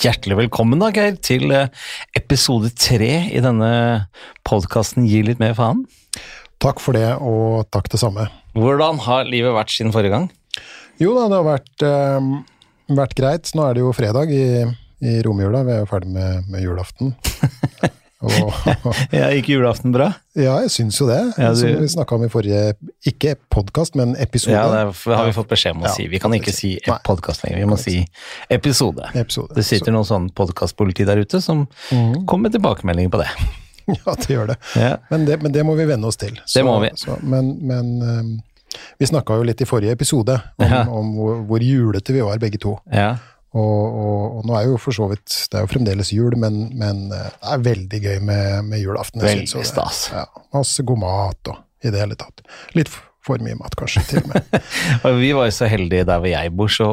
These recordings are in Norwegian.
hjertelig velkommen da, Geir, til eh, episode tre i denne podkasten Gi litt mer faen. Takk for det, og takk det samme. Hvordan har livet vært siden forrige gang? Jo da, det har vært, eh, vært greit. Nå er det jo fredag i, i romjula. Vi er jo ferdig med, med julaften. Ja, Gikk julaften bra? ja, jeg syns jo det. Ja, du- Som vi snakka om i forrige Ikke podkast, men episode. Ja, det har vi fått beskjed om å si. Vi kan ikke si podkast lenger, vi må si episode. episode. Det sitter noen sånn podkastpoliti der ute som mm. kommer med tilbakemeldinger på det. Ja, det gjør det. Ja. Men det, men det må vi venne oss til. Det må vi. Så, men men um, vi snakka jo litt i forrige episode om, Ja. om hvor, hvor julete vi var begge to. Ja. Og, og, og nå er jo for så vidt Det er jo fremdeles jul, men, men eh, det er veldig gøy med, med julaften. Veldig stas. Ja, masse god mat og i det hele tatt. Litt for mye mat, kanskje, til og med. Vi var jo så heldige der hvor jeg bor, så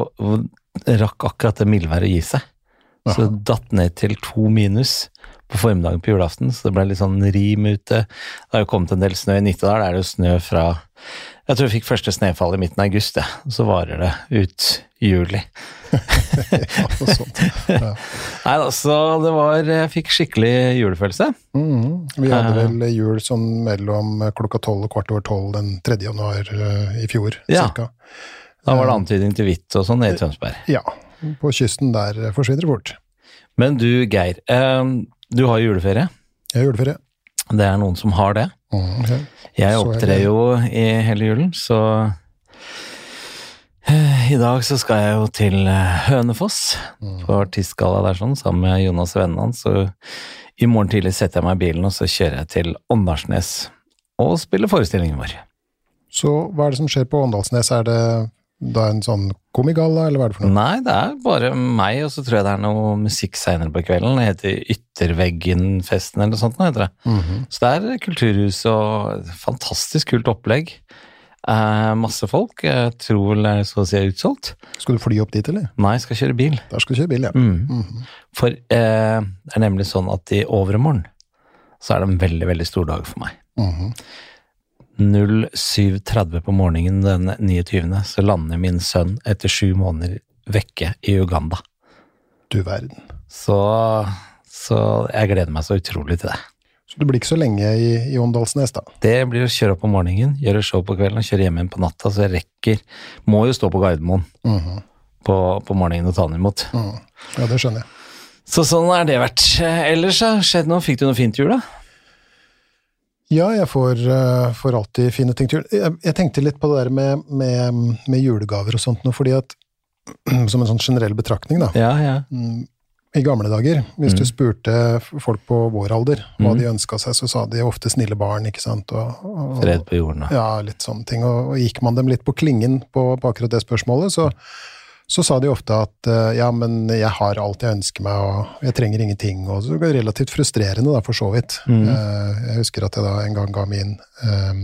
rakk akkurat det mildværet å gi seg. Så det datt ned til to minus på formiddagen på julaften, så det ble litt sånn rim ute. Det har jo kommet en del snø i Nittedal, der er det jo snø fra Jeg tror jeg fikk første snøfall i midten av august, ja. Så varer det ut juli. ja, sånt. Ja. Nei da, så det var Jeg fikk skikkelig julefølelse. Mm, Vi hadde Eh. vel jul sånn mellom klokka tolv og kvart over tolv den 3. januar uh, i fjor, Ja. cirka. Da var det antydning til hvitt og sånn nede i Tønsberg. Ja. På kysten der forsvinner det fort. Men du, Geir. Uh, du har juleferie. Jeg har juleferie. Det er noen som har det. Mhm, ok. Jeg er opptrer jo i hele julen, så eh, I dag så skal jeg jo til eh, Hønefoss, Mm. på artistgalla der sånn, sammen med Jonas og vennene hans. Så i morgen tidlig setter jeg meg i bilen, og så kjører jeg til Åndalsnes og spiller forestillingen vår. Så hva er det som skjer på Åndalsnes? Er det da en sånn komigalla, eller hva er det for noe? Nei, det er bare meg, og så tror jeg det er noe musikk seinere på kvelden. Det heter Ytterveggen-festen eller noe sånt, nå heter det. Mhm. Så det er kulturhus og fantastisk kult opplegg. Eh, masse folk. Jeg tror vel det er si er utsolgt. Skal du fly opp dit, eller? Nei, jeg skal kjøre bil. Der skal du kjøre bil, ja. Mm. Mhm. For eh, det er nemlig sånn at i overmorgen så er det en veldig, veldig stor dag for meg. Mhm. 07.30 på morgenen den 29. så lander min sønn etter sju måneder vekke i Uganda. Du verden. Så, så jeg gleder meg så utrolig til det. Så du blir ikke så lenge i, i Åndalsnes, da? Det blir å kjøre opp om morgenen, gjøre show på kvelden og kjøre hjem igjen på natta, så jeg rekker Må jo stå på Gardermoen Mhm. på, på morgenen og ta den imot. Mm. Ja, det skjønner jeg. Så sånn er det vært. Ellers skjedd noe? Fikk du noe fint i jula? Ja, jeg får, eh, får alltid fine ting til jul. Jeg, tenkte litt på det der med, med, med julegaver og sånt nå, fordi at Som en sånn generell betraktning, da. Ja, ja. Mm, I gamle dager, hvis du Mm. spurte folk på vår alder hva Mm. de ønska seg, så sa de ofte 'snille barn', ikke sant? Og, og, Fred på jorden. da. Ja, litt sånne ting. Og, og gikk man dem litt på klingen på, på akkurat det spørsmålet, så, så sa de ofte at eh, ja, men jeg har alt jeg ønsker meg, og jeg trenger ingenting. Og så var det relativt frustrerende, da, for så vidt. Mm. Eh, jeg husker at jeg da en gang ga min um,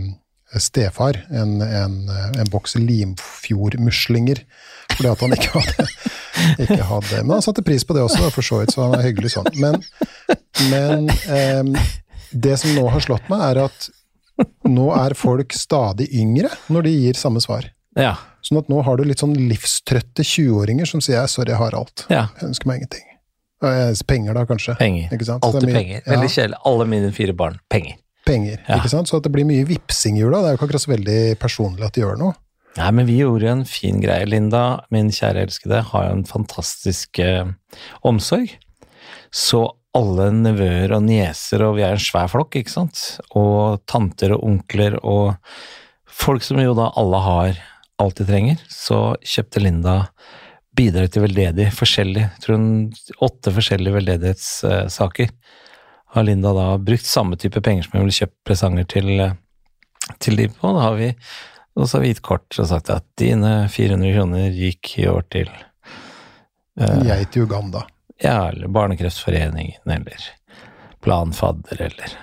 stefar en, en, en boks limfjordmuslinger, fordi at han ikke hadde, ikke hadde Men han satte pris på det også, da, for så vidt, så han er hyggelig sånn. Men, men um, det som nå har slått meg, er at nå er folk stadig yngre når de gir samme svar. Ja. Sånn at nå har du litt sånn livstrøtte 20-åringer som sier 'sorry, jeg har alt'. ja. Jeg ønsker meg ingenting. Penger, da, kanskje. Penger. Alltid er penger. Veldig kjedelig. Alle mine fire barn. Penger. Penger, Ja. ikke sant? Så at det blir mye vipsing i jula, det er jo ikke akkurat så veldig personlig at de gjør noe. Nei, men vi gjorde en fin greie. Linda, min kjære elskede, har jo en fantastisk eh, omsorg. Så alle nevøer og nieser, og vi er en svær flokk, ikke sant, og tanter og onkler og folk som jo da alle har alt de trenger, så kjøpte Linda bidrag til veldedig forskjellig, tror hun åtte forskjellige veldedighetssaker. Har Linda da brukt samme type penger som hun ville kjøpt presanger til, eh, til de på? Da har vi og så har vi gitt kort og sagt at dine 400 kroner gikk i år til uh, Jeg til Uganda. ja, eller Barnekreftforeningen, eller Plan Fadder, eller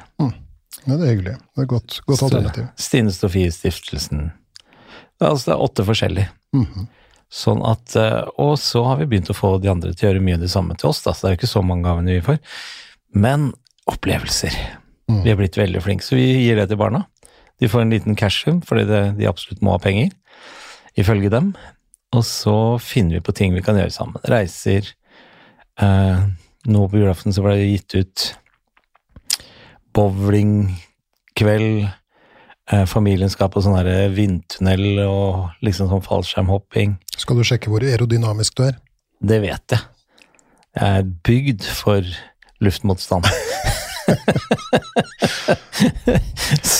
Ja, det er hyggelig. Det er godt, godt alternativ. Stine Sofie-stiftelsen. Altså, det er åtte forskjellige. Mhm. Sånn at, eh, Og så har vi begynt å få de andre til å gjøre mye av det samme til oss, da, så det er jo ikke så mange gavene vi får. Men opplevelser. Mm. Vi er blitt veldig flinke, så vi gir det til barna. De får en liten cashroom, fordi det, de absolutt må ha penger, ifølge dem. Og så finner vi på ting vi kan gjøre sammen. Reiser, Eh, nå på julaften så ble det gitt ut bowlingkveld. Eh, familien skal på sånn vindtunnel og liksom sånn fallskjermhopping. Skal du sjekke hvor aerodynamisk du er? Det vet jeg. Jeg er bygd for luftmotstand.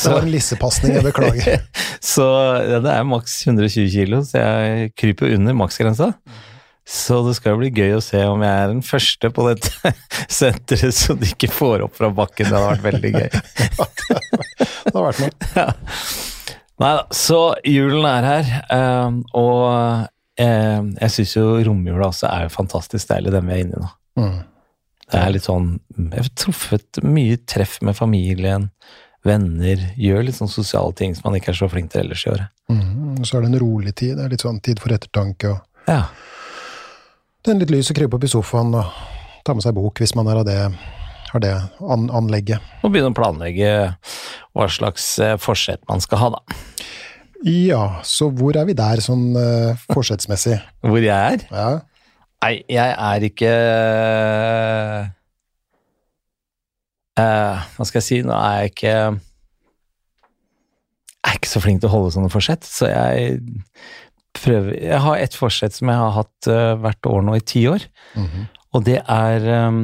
Det var en lissepasning, jeg beklager. så ja, det er maks 120 kilo, så jeg kryper under maksgrensa. Så det skal jo bli gøy å se om jeg er den første på dette senteret som de ikke får opp fra bakken. Det hadde vært veldig gøy. det har vært noe. Ja. Nei da, så julen er her, eh, og eh, jeg syns jo romjula også er jo fantastisk deilig, den vi er inne i nå. Mm. Det er litt sånn Jeg har truffet mye treff med familien, venner, gjør litt sånn sosiale ting som man ikke er så flink til ellers i året. Mm. Så er det en rolig tid. Det er litt sånn tid for ettertanke og Ja. Tenne litt lys og krype opp i sofaen og ta med seg bok hvis man er av det, har det an anlegget. Og begynne å planlegge hva slags eh, forsett man skal ha, da. Ja, så hvor er vi der sånn uh, forsettsmessig? Hvor jeg er? Ja. Nei, jeg er ikke uh, Hva skal jeg si? Nå er jeg ikke Jeg er ikke så flink til å holde sånne forsett, så jeg prøver Jeg har et forsett som jeg har hatt uh, hvert år nå i ti år, Mhm. og det er um,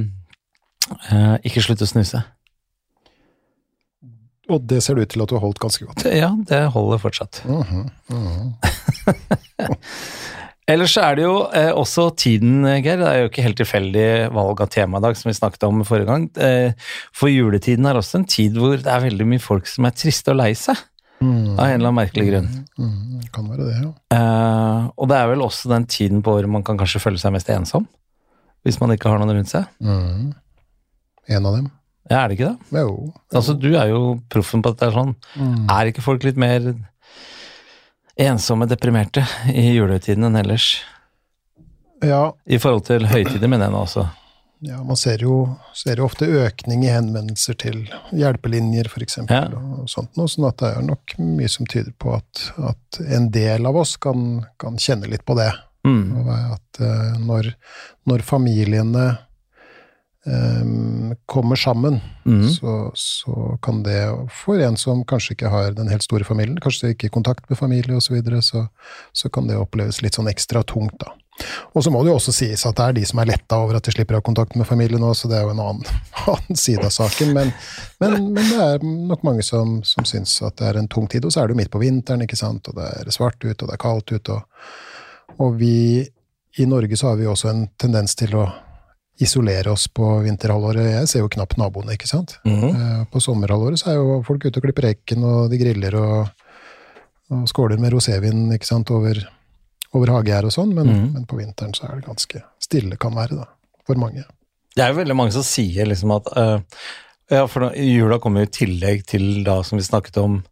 uh, ikke slutte å snuse. Og det ser det ut til at du har holdt ganske godt. Ja, det holder fortsatt. Mhm, mhm. Ellers er det jo eh, også tiden, Geir. Det er jo ikke helt tilfeldig valg av tema i dag, som vi snakket om forrige gang. Eh, for juletiden er også en tid hvor det er veldig mye folk som er triste og lei seg, Mhm. av en eller annen merkelig grunn. det Kan være det, ja. Uh, og det er vel også den tiden på året man kan kanskje føle seg mest ensom. Hvis man ikke har noen rundt seg. Mm. En av dem. Ja, er det ikke det? Jo. Altså, du er jo proffen på at det er sånn. Mhm. Er ikke folk litt mer ensomme, deprimerte i julehøytiden enn ellers? Ja, I forhold til høytider, mener jeg nå også. Ja, man ser jo, ser jo ofte økning i henvendelser til hjelpelinjer, f.eks. Ja. Og sånt, noe, sånn at det er nok mye som tyder på at, at en del av oss kan, kan kjenne litt på det. Mm. At eh, når, når familiene um, kommer sammen, Mm. så, så kan det, for en som kanskje ikke har den helt store familien, kanskje ikke i kontakt med familie osv., så, videre, så så kan det oppleves litt sånn ekstra tungt, da. Og så må det jo også sies at det er de som er letta over at de slipper å ha kontakt med familien nå, så det er jo en annen, annen side av saken. Men, men, men det er nok mange som, som syns at det er en tung tid. Og så er det jo midt på vinteren, ikke sant, og det er svart ute, og det er kaldt ute. Og, og vi i Norge så har vi også en tendens til å isolere oss på vinterhalvåret. Jeg ser jo knapt naboene, ikke sant. Mm -hmm. På sommerhalvåret så er jo folk ute og klipper rekken, og de griller og, og skåler med rosévin ikke sant, over, over hagegjerd og sånn, men, mm. men på vinteren så er det ganske stille kan være, da. For mange. Det er jo veldig mange som sier liksom at uh, Ja, for da, jula kommer jo i tillegg til da som vi snakket om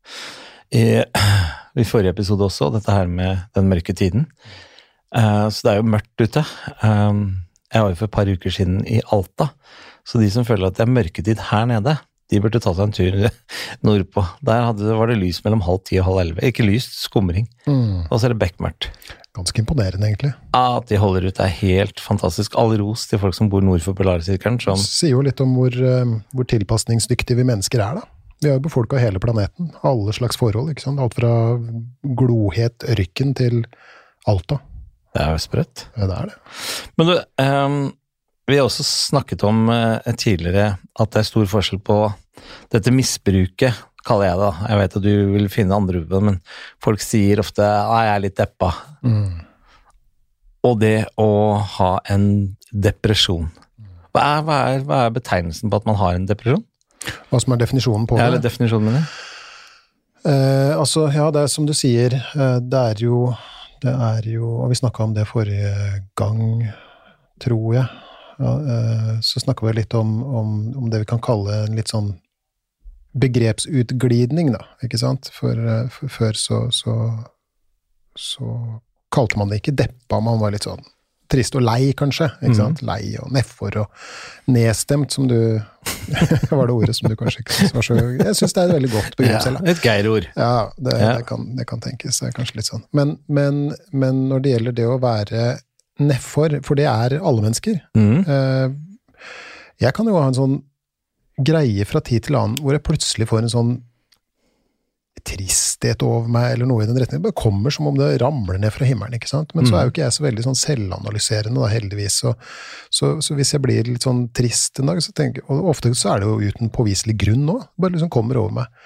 i, i forrige episode også, dette her med den mørke tiden. Uh, så det er jo mørkt ute. Um, jeg var jo for et par uker siden i Alta, så de som føler at det er mørketid her nede, de burde ta seg en tur nordpå. Der hadde, var det lys mellom halv ti og halv elleve. Ikke lyst, skumring. Mm. Og så er det bekmørkt. Ganske imponerende, egentlig. Ja, At de holder ut er helt fantastisk. All ros til folk som bor nord for polarsirkelen. Som Sier jo litt om hvor, eh, hvor tilpasningsdyktige vi mennesker er, da. Vi har jo befolka hele planeten. Alle slags forhold. ikke sant? Alt fra glohet ørken til Alta. Det er jo sprøtt. Ja, det er det. Men du, um, vi har også snakket om uh, tidligere at det er stor forskjell på dette misbruket, kaller jeg det. Jeg vet at du vil finne andre men folk sier ofte 'nei, jeg er litt deppa'. Mm. Og det å ha en depresjon. Hva er, hva, er, hva er betegnelsen på at man har en depresjon? Hva som er definisjonen på det? Ja, eller definisjonen, min. Eh, altså, ja, det er som du sier, eh, det er jo Det er jo Og vi snakka om det forrige gang, tror jeg. Ja, eh, så snakka vi litt om, om, om det vi kan kalle en litt sånn begrepsutglidning, da, ikke sant? For, eh, for før så, så så kalte man det ikke deppa, man var litt sånn trist og lei, kanskje. ikke Mhm. sant? Lei og nedfor og nedstemt, som du var det ordet som du kanskje ikke var så Jeg syns det er et veldig godt begrep selv. da. et Geir-ord. Ja, det, Ja. Det, kan, det kan tenkes. Det er kanskje litt sånn. Men, men, men når det gjelder det å være nedfor, for det er alle mennesker. Mm. Jeg kan jo ha en sånn greie fra tid til annen hvor jeg plutselig får en sånn tristhet over meg, eller noe i den retningen. Det bare kommer som om det ramler ned fra himmelen. ikke sant? Men så er jo ikke jeg så veldig sånn selvanalyserende, da, heldigvis. Så, så, så, hvis jeg blir litt sånn trist en dag, så tenker jeg, og ofte så er det jo uten påviselig grunn nå, bare liksom kommer over meg.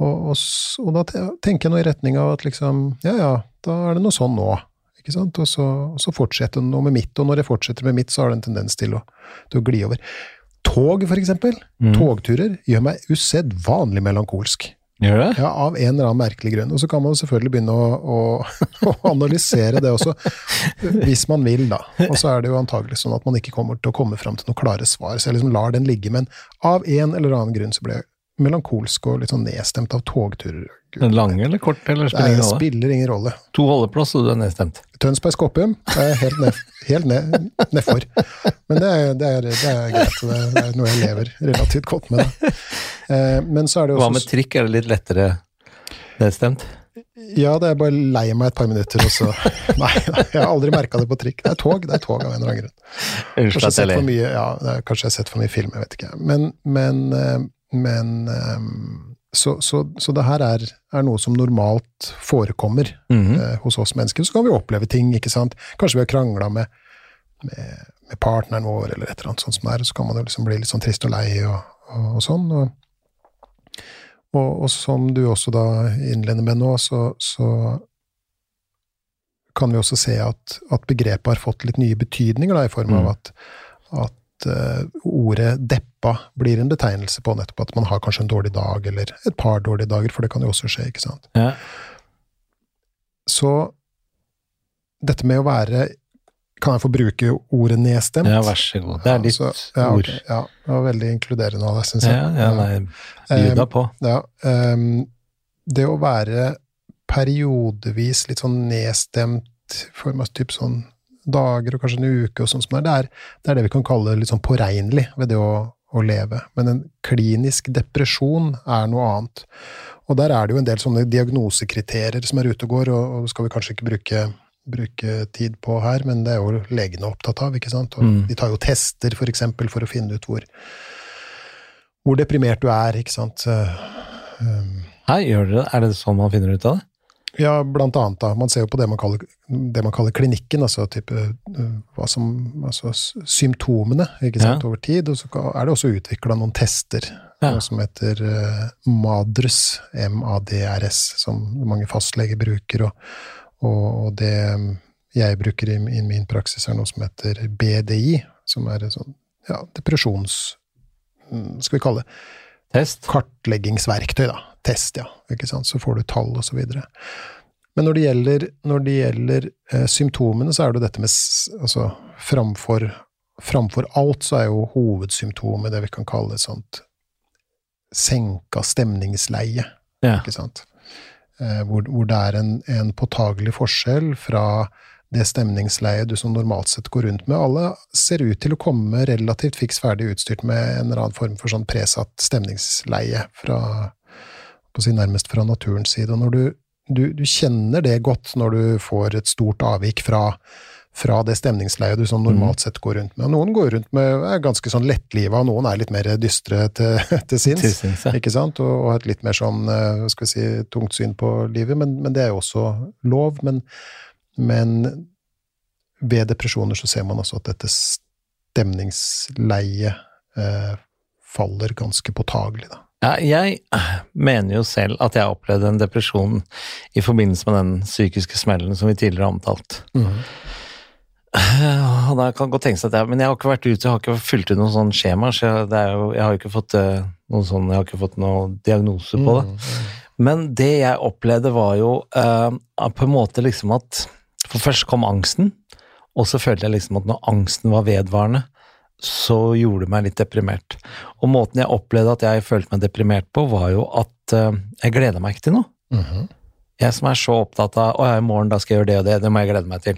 Og, og, og, da tenker jeg noe i retning av at liksom, ja ja, da er det noe sånn nå. Ikke sant? Og så, så fortsetter noe med mitt, og når jeg fortsetter med mitt, så har det en tendens til å, til å gli over. Tog, for eksempel. Mm. Togturer gjør meg usedvanlig melankolsk. Gjør det? Ja, av en eller annen merkelig grunn. Og så kan man selvfølgelig begynne å, å, å, analysere det også, hvis man vil, da. Og så er det jo antagelig sånn at man ikke kommer til å komme fram til noen klare svar, så jeg liksom lar den ligge. Men av en eller annen grunn så ble jeg melankolsk og litt sånn nedstemt av togturer. Den lange eller kort, eller spiller ingen rolle? Spiller ingen rolle. To holdeplass, og du er nedstemt? Tønsberg Skoppum er helt, ned, helt ned, nedfor. Men det er, det, er, det er, greit. Det er noe jeg lever relativt godt med. Da. Eh, men så er det også Hva med trikk, er det litt lettere nedstemt? Ja, det er bare lei meg et par minutter, og så Nei, jeg har aldri merka det på trikk. Det er tog, det er tog av en eller annen grunn. At jeg ler. Ja, kanskje jeg har sett for mye film, jeg vet ikke. Men, men eh, men um, så, så, så, det her er, er, noe som normalt forekommer mm -hmm. hos oss mennesker. Så kan vi oppleve ting, ikke sant. Kanskje vi har krangla med, med, med, partneren vår, eller et eller annet sånt som det er, så kan man jo liksom bli litt sånn trist og lei og, og, og sånn. Og, og, og, som du også da innleder med nå, så, så kan vi også se at, at, begrepet har fått litt nye betydninger, da, i form av at, at, at uh, ordet 'deppa' blir en betegnelse på nettopp at man har kanskje en dårlig dag, eller et par dårlige dager, for det kan jo også skje, ikke sant. Ja. Så dette med å være Kan jeg få bruke ordet 'nedstemt'? Ja, vær så god. Det er ditt ja, ja, ord. Okay, ja, det var veldig inkluderende av deg, syns jeg. Ja, ja, nei, bjuda på. Um, ja, um, det å være periodevis litt sånn nedstemt, i form av typ sånn dager og kanskje en uke og sånn som det er, det er det vi kan kalle litt sånn påregnelig ved det å, å, leve. Men en klinisk depresjon er noe annet. Og der er det jo en del sånne diagnosekriterier som er ute og går, og, og skal vi kanskje ikke bruke, bruke tid på her, men det er jo legene opptatt av, ikke sant. Og mm. De tar jo tester, for eksempel, for å finne ut hvor, hvor deprimert du er, ikke sant. Um, Hei, gjør dere det? Er det sånn man finner ut av det? Ja, blant annet. da. Man ser jo på det man kaller, det man kaller klinikken, altså, type, uh, som, altså symptomene ikke sant, ja. over tid. Og så er det også utvikla noen tester ja. som heter uh, MADRS, M-A-D-R-S, som mange fastleger bruker. Og, og, det jeg bruker i, i, min praksis, er noe som heter BDI, som er en sånn ja, depresjons... Mm, skal vi kalle det Test? Kartleggingsverktøy, da. Test, ja. Ikke sant? Så får du tall, og så videre. Men når det gjelder, når det gjelder eh, symptomene, så er det dette med altså, framfor, framfor alt så er jo hovedsymptomet det vi kan kalle et sånt senka stemningsleie. Ja. Ikke sant? Eh, hvor, hvor, det er en, en påtagelig forskjell fra det stemningsleiet du som normalt sett går rundt med. Alle ser ut til å komme relativt fiks ferdig utstyrt med en eller annen form for sånn presatt stemningsleie fra si nærmest fra naturens side. Og når du, du, du, kjenner det godt når du får et stort avvik fra, fra det stemningsleiet du sånn normalt sett går rundt med. Og Noen går rundt med er ganske sånn lettliva, og noen er litt mer dystre til, til sinns. Til sinns ja. ikke sant? Og, og, har et litt mer sånn eh, skal vi si, tungt syn på livet, men, men det er jo også lov. Men, men ved depresjoner så ser man også at dette stemningsleiet eh, faller ganske påtagelig, da. Ja, jeg mener jo selv at jeg opplevde en depresjon i forbindelse med den psykiske smellen som vi tidligere har omtalt. Mm. Og da kan godt tenke seg at jeg, Men jeg har ikke vært ute, jeg har ikke fylt ut noen sånn skjema, så jeg, jo, jeg har ikke fått uh, noen sånn, jeg har ikke fått noen diagnose på det. Mm. Men det jeg opplevde, var jo uh, på en måte liksom at for først kom angsten, og så følte jeg liksom at når angsten var vedvarende, så gjorde det meg litt deprimert. Og måten jeg opplevde at jeg følte meg deprimert på, var jo at uh, jeg gleda meg ikke til noe. Mm -hmm. Jeg som er så opptatt av å ja, i morgen da skal jeg gjøre det og det, det må jeg glede meg til.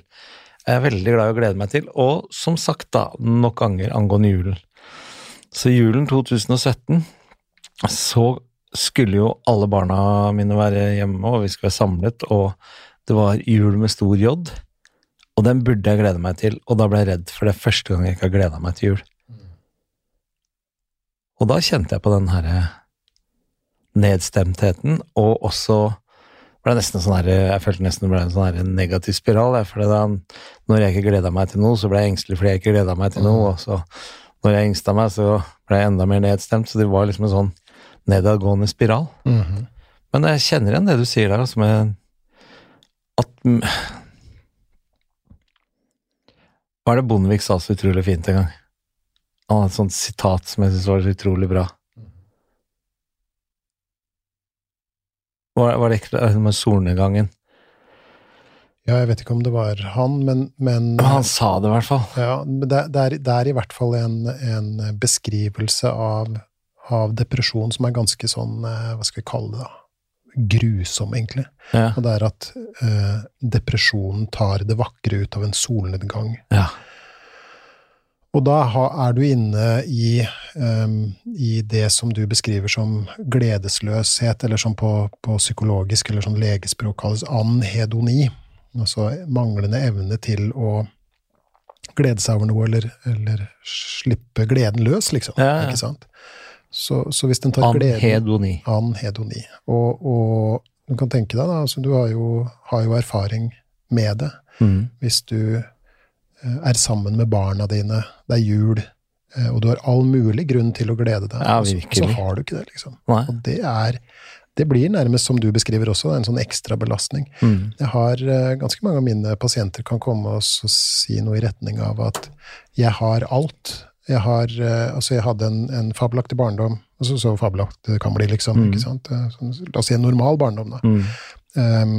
Jeg er veldig glad i å glede meg til, og som sagt da, nok ganger angående julen. Så julen 2017 så skulle jo alle barna mine være hjemme, og vi skulle være samlet, og det var jul med stor J. Og den burde jeg glede meg til, og da ble jeg redd for det første gang jeg ikke har gleda meg til jul. Og da kjente jeg på den herre nedstemtheten, og også ble nesten sånn her, Jeg følte nesten det ble en sånn her negativ spiral. For da, når jeg ikke gleda meg til noe, så ble jeg engstelig fordi jeg ikke gleda meg til noe. Og så når jeg engsta meg, så ble jeg enda mer nedstemt. Så det var liksom en sånn nedadgående spiral. Mhm. Men jeg kjenner igjen det du sier der, altså med at Hva er det Bondevik sa så utrolig fint en gang? Han hadde et sånt sitat som jeg syntes var så utrolig bra. Var, var det ikke det med solnedgangen? Ja, jeg vet ikke om det var han, men, men han sa det i hvert fall. Ja, det, det, er, det er i hvert fall en, en beskrivelse av, av depresjon som er ganske sånn, eh, hva skal vi kalle det da, grusom, egentlig. Ja. Og det er at eh, depresjonen tar det vakre ut av en solnedgang. ja. Og da ha, er du inne i, um, i det som du beskriver som gledesløshet, eller som på, på psykologisk eller sånn legespråk kalles anhedoni. Altså manglende evne til å glede seg over noe, eller, eller slippe gleden løs, liksom. Ja. Ikke sant? Så, så hvis den tar gleden Anhedoni. Anhedoni. Og, og du kan tenke deg, da, altså, du har jo, har jo erfaring med det. Mm. Hvis du eh, er sammen med barna dine, det er jul, eh, og du har all mulig grunn til å glede deg, Ja, så, så har du ikke det, liksom. Nei. Og det er Det blir nærmest, som du beskriver også, en sånn ekstra belastning. Mm. Jeg har eh, Ganske mange av mine pasienter kan komme og si noe i retning av at 'jeg har alt'. Jeg har eh, Altså, jeg hadde en, en fabelaktig barndom. Altså, så fabelaktig det kan bli, liksom. Mm. ikke sant? Eh, Sånn, la oss si en normal barndom, da. Mm. Um,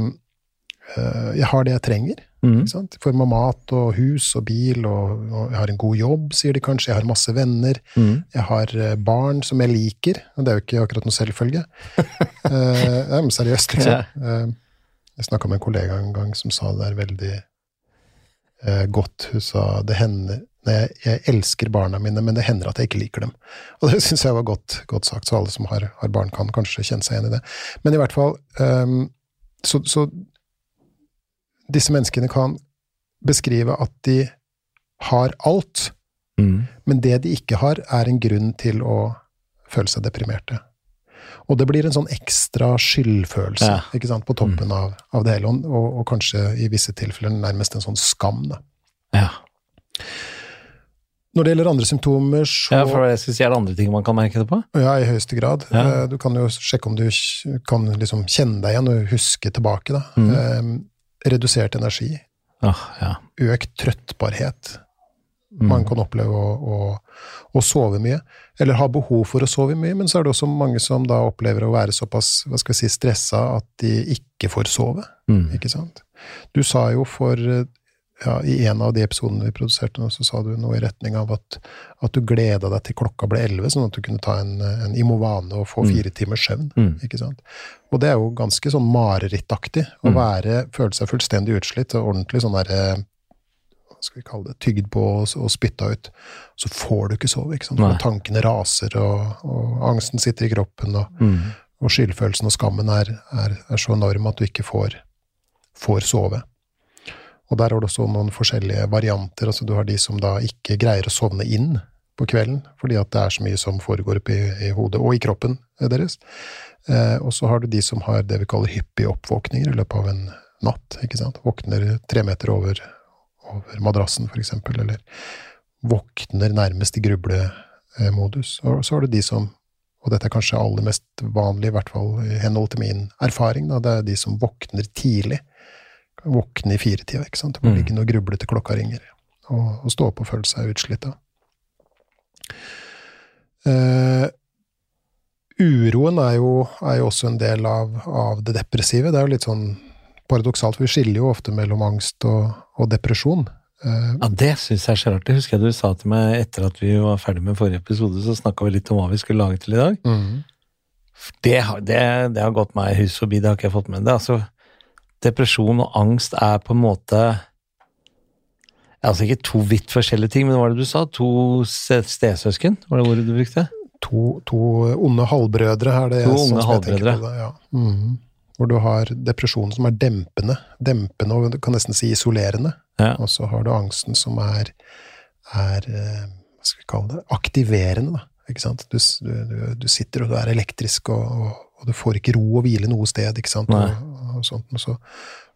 uh, jeg har det jeg trenger. Mm. Ikke sant? I form av mat og hus og bil, og, og jeg har en god jobb, sier de kanskje. Jeg har masse venner. Mm. Jeg har barn som jeg liker, og det er jo ikke akkurat noe selvfølge. uh, ja, men seriøst, liksom. Eh, jeg snakka med en kollega en gang som sa det der veldig godt. Hun sa det hender jeg, jeg elsker barna mine, men det hender at jeg ikke liker dem. Og det syns jeg var godt, godt sagt, så alle som har, har barn, kan kanskje kjenne seg igjen i det. Men i hvert fall um, så, så disse menneskene kan beskrive at de har alt, Mm. men det de ikke har, er en grunn til å føle seg deprimerte. Og det blir en sånn ekstra skyldfølelse Ja. ikke sant, på toppen av, av det hele, og, og kanskje i visse tilfeller nærmest en sånn skam. Da. Ja. Når det gjelder andre symptomer, så ja, for jeg skulle si, er det andre ting man kan merke det på? Ja, i høyeste grad. Ja. Eh, Du kan jo sjekke om du kan liksom kjenne deg igjen og huske tilbake. Da. Mm. Eh, redusert energi, Åh, ja. økt trøttbarhet. Mm. Man kan oppleve å, å, å sove mye, eller ha behov for å sove mye, men så er det også mange som da opplever å være såpass hva skal vi si, stressa at de ikke får sove. Mm. Ikke sant? Du sa jo for eh, ja, I en av de episodene vi produserte nå, så sa du noe i retning av at, at du gleda deg til klokka ble elleve, sånn at du kunne ta en, en Imovane og få Mm. fire timers søvn. Mm. Ikke sant? Og det er jo ganske sånn marerittaktig å Mm. være, føle seg fullstendig utslitt og ordentlig sånn derre skal vi kalle det? Tygd på og, og spytta ut. Så får du ikke sove, ikke sant? For tankene raser, og, og angsten sitter i kroppen, og, Mm. og skyldfølelsen og skammen er, er, er så enorm at du ikke får, får sove. Og der har du også noen forskjellige varianter. altså Du har de som da ikke greier å sovne inn på kvelden, fordi at det er så mye som foregår oppi i hodet og i kroppen deres. Eh, og så har du de som har det vi kaller hyppige oppvåkninger i løpet av en natt. ikke sant? Våkner tre meter over, over madrassen, for eksempel, eller våkner nærmest i grublemodus. Og så har du de som og dette er kanskje aller mest vanlig, i hvert fall i henhold til min erfaring, da, det er de som våkner tidlig. Våkne i firetida, ikke sant. Du må Mm. ligge og gruble til klokka ringer, og, og stå opp og føle seg utslitt. Eh, uroen er jo, er jo også en del av, av det depressive. Det er jo litt sånn paradoksalt, for vi skiller jo ofte mellom angst og, og depresjon. Uh, Ja, det syns jeg er så rart. Det husker jeg du sa til meg etter at vi var ferdig med forrige episode, så snakka vi litt om hva vi skulle lage til i dag. Det, har- det, det har gått meg hus forbi, det har ikke jeg fått med. Det, altså, depresjon og angst er på en måte Altså ikke to vidt forskjellige ting, men hva var det du sa? To stesøsken? Var det ordet du brukte? to, to onde halvbrødre er det To sånn som jeg tenker på det, ja. Mhm. Hvor du har depresjonen som er dempende, dempende og du kan nesten si isolerende. Ja. Og så har du angsten som er, er eh, hva skal vi kalle det, aktiverende, da. Ikke sant? Du, du, du, du sitter og du er elektrisk, og, og, og du får ikke ro og hvile noe sted, ikke sant? Nei. Og, og, sånt, og, så,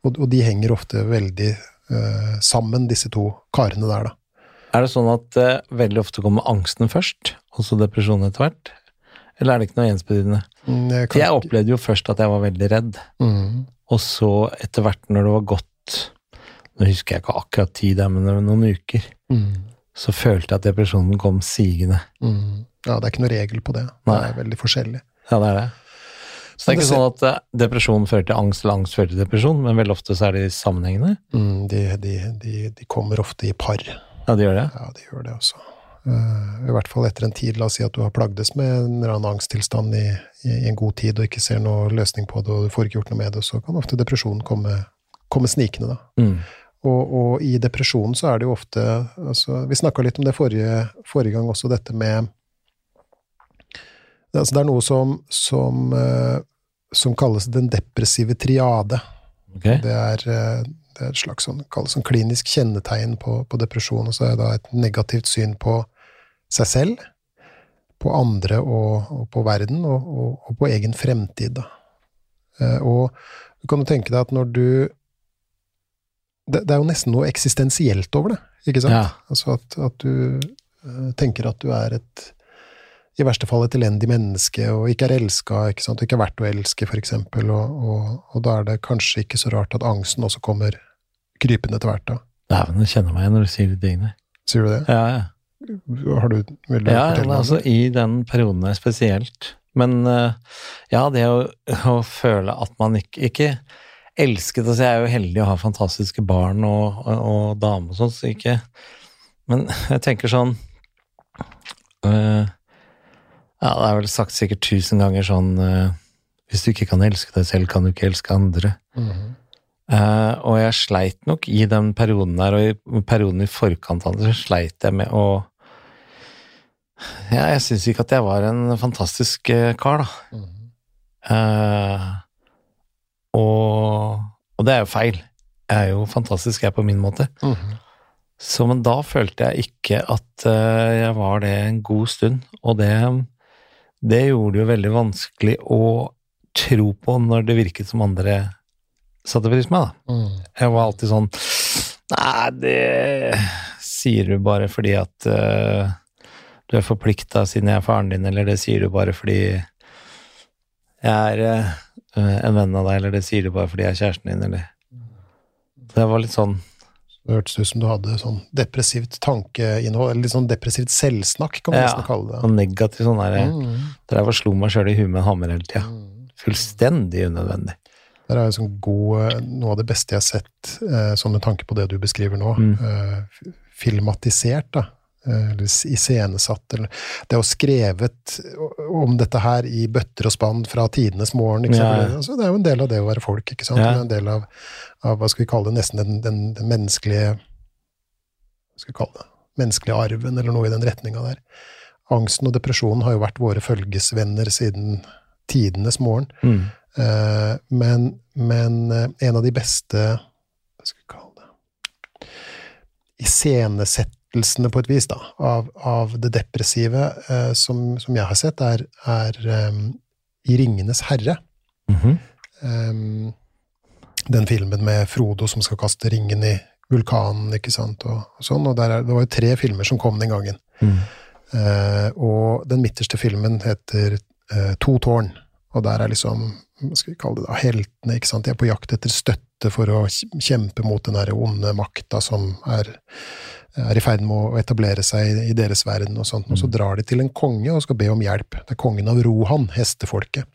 og, og de henger ofte veldig eh, sammen, disse to karene der, da. Er det sånn at eh, veldig ofte kommer angsten først, og så depresjonen etter hvert? Eller er det ikke noe ensbetydende? Mm, jeg kan jeg opplevde jo først at jeg var veldig redd, Mm, og så etter hvert når det var gått Nå husker jeg ikke akkurat tid, men noen uker, mm, så følte jeg at depresjonen kom sigende. mm. Ja, det er ikke noe regel på det. Det er veldig forskjellig. Ja, det er det. Så det er ikke sånn at eh, depresjon fører til angst, eller angst fører til depresjon, men veldig ofte så er de sammenhengende. Mm, de, de, de, de kommer ofte i par. Ja, de gjør det. Ja, de gjør det også. Uh, I hvert fall etter en tid. La oss si at du har plagdes med en eller annen angsttilstand i, i, i en god tid og ikke ser noe løsning på det, og du får ikke gjort noe med det, så kan ofte depresjonen komme, komme snikende, da. Mm. Og, og i depresjonen så er det jo ofte altså, Vi snakka litt om det forrige, forrige gang også, dette med altså, Det er noe som, som, eh, som kalles den depressive triade. Okay. Det er, eh, det er et slags sånn, kalles sånn klinisk kjennetegn på, på depresjon, og så er det et negativt syn på seg selv, på andre og, og på verden, og, og, og på egen fremtid. Da. Eh, Og du kan jo tenke deg at når du det, det er jo nesten noe eksistensielt over det, ikke sant? Ja. Altså at, at du tenker at du er et i verste fall et elendig menneske, og ikke er elska, ikke sant, og ikke er verdt å elske, for eksempel, og, og, og da er det kanskje ikke så rart at angsten også kommer krypende etter hvert, da. Dæven, jeg kjenner meg igjen når du sier de tingene. Sier du det? Ja, ja. Har du, vil du Ja, fortelle meg altså i den perioden der spesielt. Men eh, ja, det å, å føle at man ikke, ikke elsket Altså, jeg er jo heldig å ha fantastiske barn og, og, og dame og sånn, så ikke Men jeg tenker sånn eh, Ja, det er vel sagt sikkert tusen ganger sånn uh, Hvis du ikke kan elske deg selv, kan du ikke elske andre. Mm -hmm. uh, og jeg sleit nok i den perioden der, og i perioden i forkant av det, så sleit jeg med å Ja, jeg syns ikke at jeg var en fantastisk eh, kar, da. Mhm. Eh, og, og det er jo feil. Jeg er jo fantastisk, jeg, på min måte. Mhm. Så, men da følte jeg ikke at jeg var det en god stund, og det, det gjorde det jo veldig vanskelig å tro på når det virket som andre satte pris på meg, da. Mm. Jeg var alltid sånn Nei, det sier du bare fordi at uh, du er forplikta siden jeg er faren din, eller det sier du bare fordi jeg er uh, en venn av deg, eller det sier du bare fordi jeg er kjæresten din, eller Det var litt sånn Det hørtes ut som du hadde sånn depressivt tankeinnhold, eller litt sånn depressivt selvsnakk, kan man Ja. nesten kalle det. Og negativ sånn der mm. Drev og slo meg sjøl i huet med en hammer hele tida. Mhm. Fullstendig unødvendig. Der er jo sånn god, eh, noe av det beste jeg har sett, eh, sånn med tanke på det du beskriver nå. Mm. Eh, filmatisert, da. Eh, Eller iscenesatt. Eller det er jo skrevet om dette her i bøtter og spann fra tidenes morgen. Ikke sant? Ja, altså, det er jo en del av det å være folk, ikke sant. Ja. Det er en del av, av, hva skal vi kalle det, nesten den, den, den menneskelige Hva skal vi kalle det? Menneskelige arven, eller noe i den retninga der. Angsten og depresjonen har jo vært våre følgesvenner siden tidenes morgen. Mm. Uh, men, men eh, en av de beste Hva skal vi kalle det Iscenesettelsene, på et vis, da, av, av det depressive eh, som, som jeg har sett, er, er um, i Ringenes herre. Mm -hmm. um, den filmen med Frodo som skal kaste ringen i vulkanen, ikke sant, og, og sånn. Og der er, det var jo tre filmer som kom den gangen. Mm. Uh, og den midterste filmen heter uh, To tårn, og der er liksom, hva skal vi kalle det da, heltene, ikke sant, de er på jakt etter støtte for å kjempe mot den der onde makta som er, er i ferd med å etablere seg i, deres verden og sånt, og så drar de til en konge og skal be om hjelp. Det er kongen av Rohan, hestefolket.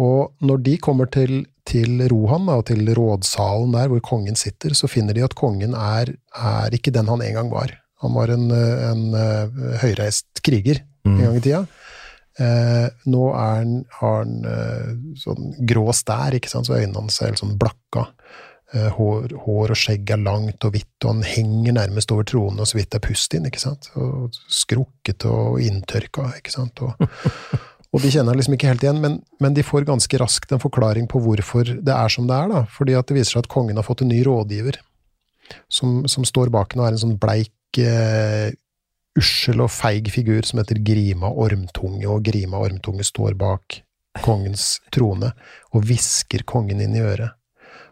Og når de kommer til, til Rohan, da, og til rådsalen der hvor kongen sitter, så finner de at kongen er, er ikke den han en gang var. Han var en, en eh, høyreist kriger en Mm. gang i tida. Eh, nå er han, har han eh, sånn grå stær, så øynene hans er helt sånn blakka. Eh, hår, hår og skjegg er langt og hvitt, og han henger nærmest over tronen, og så vidt det er pust inn, ikke sant. Og skrukkete og inntørka, ikke sant. Og, og de kjenner liksom ikke helt igjen, men, men de får ganske raskt en forklaring på hvorfor det er som det er, da. Fordi at det viser seg at kongen har fått en ny rådgiver. som, som står bak henne og er en sånn bleik, uh, ussel og feig figur som heter Grima Ormtunge, og Grima Ormtunge står bak kongens trone og hvisker kongen inn i øret.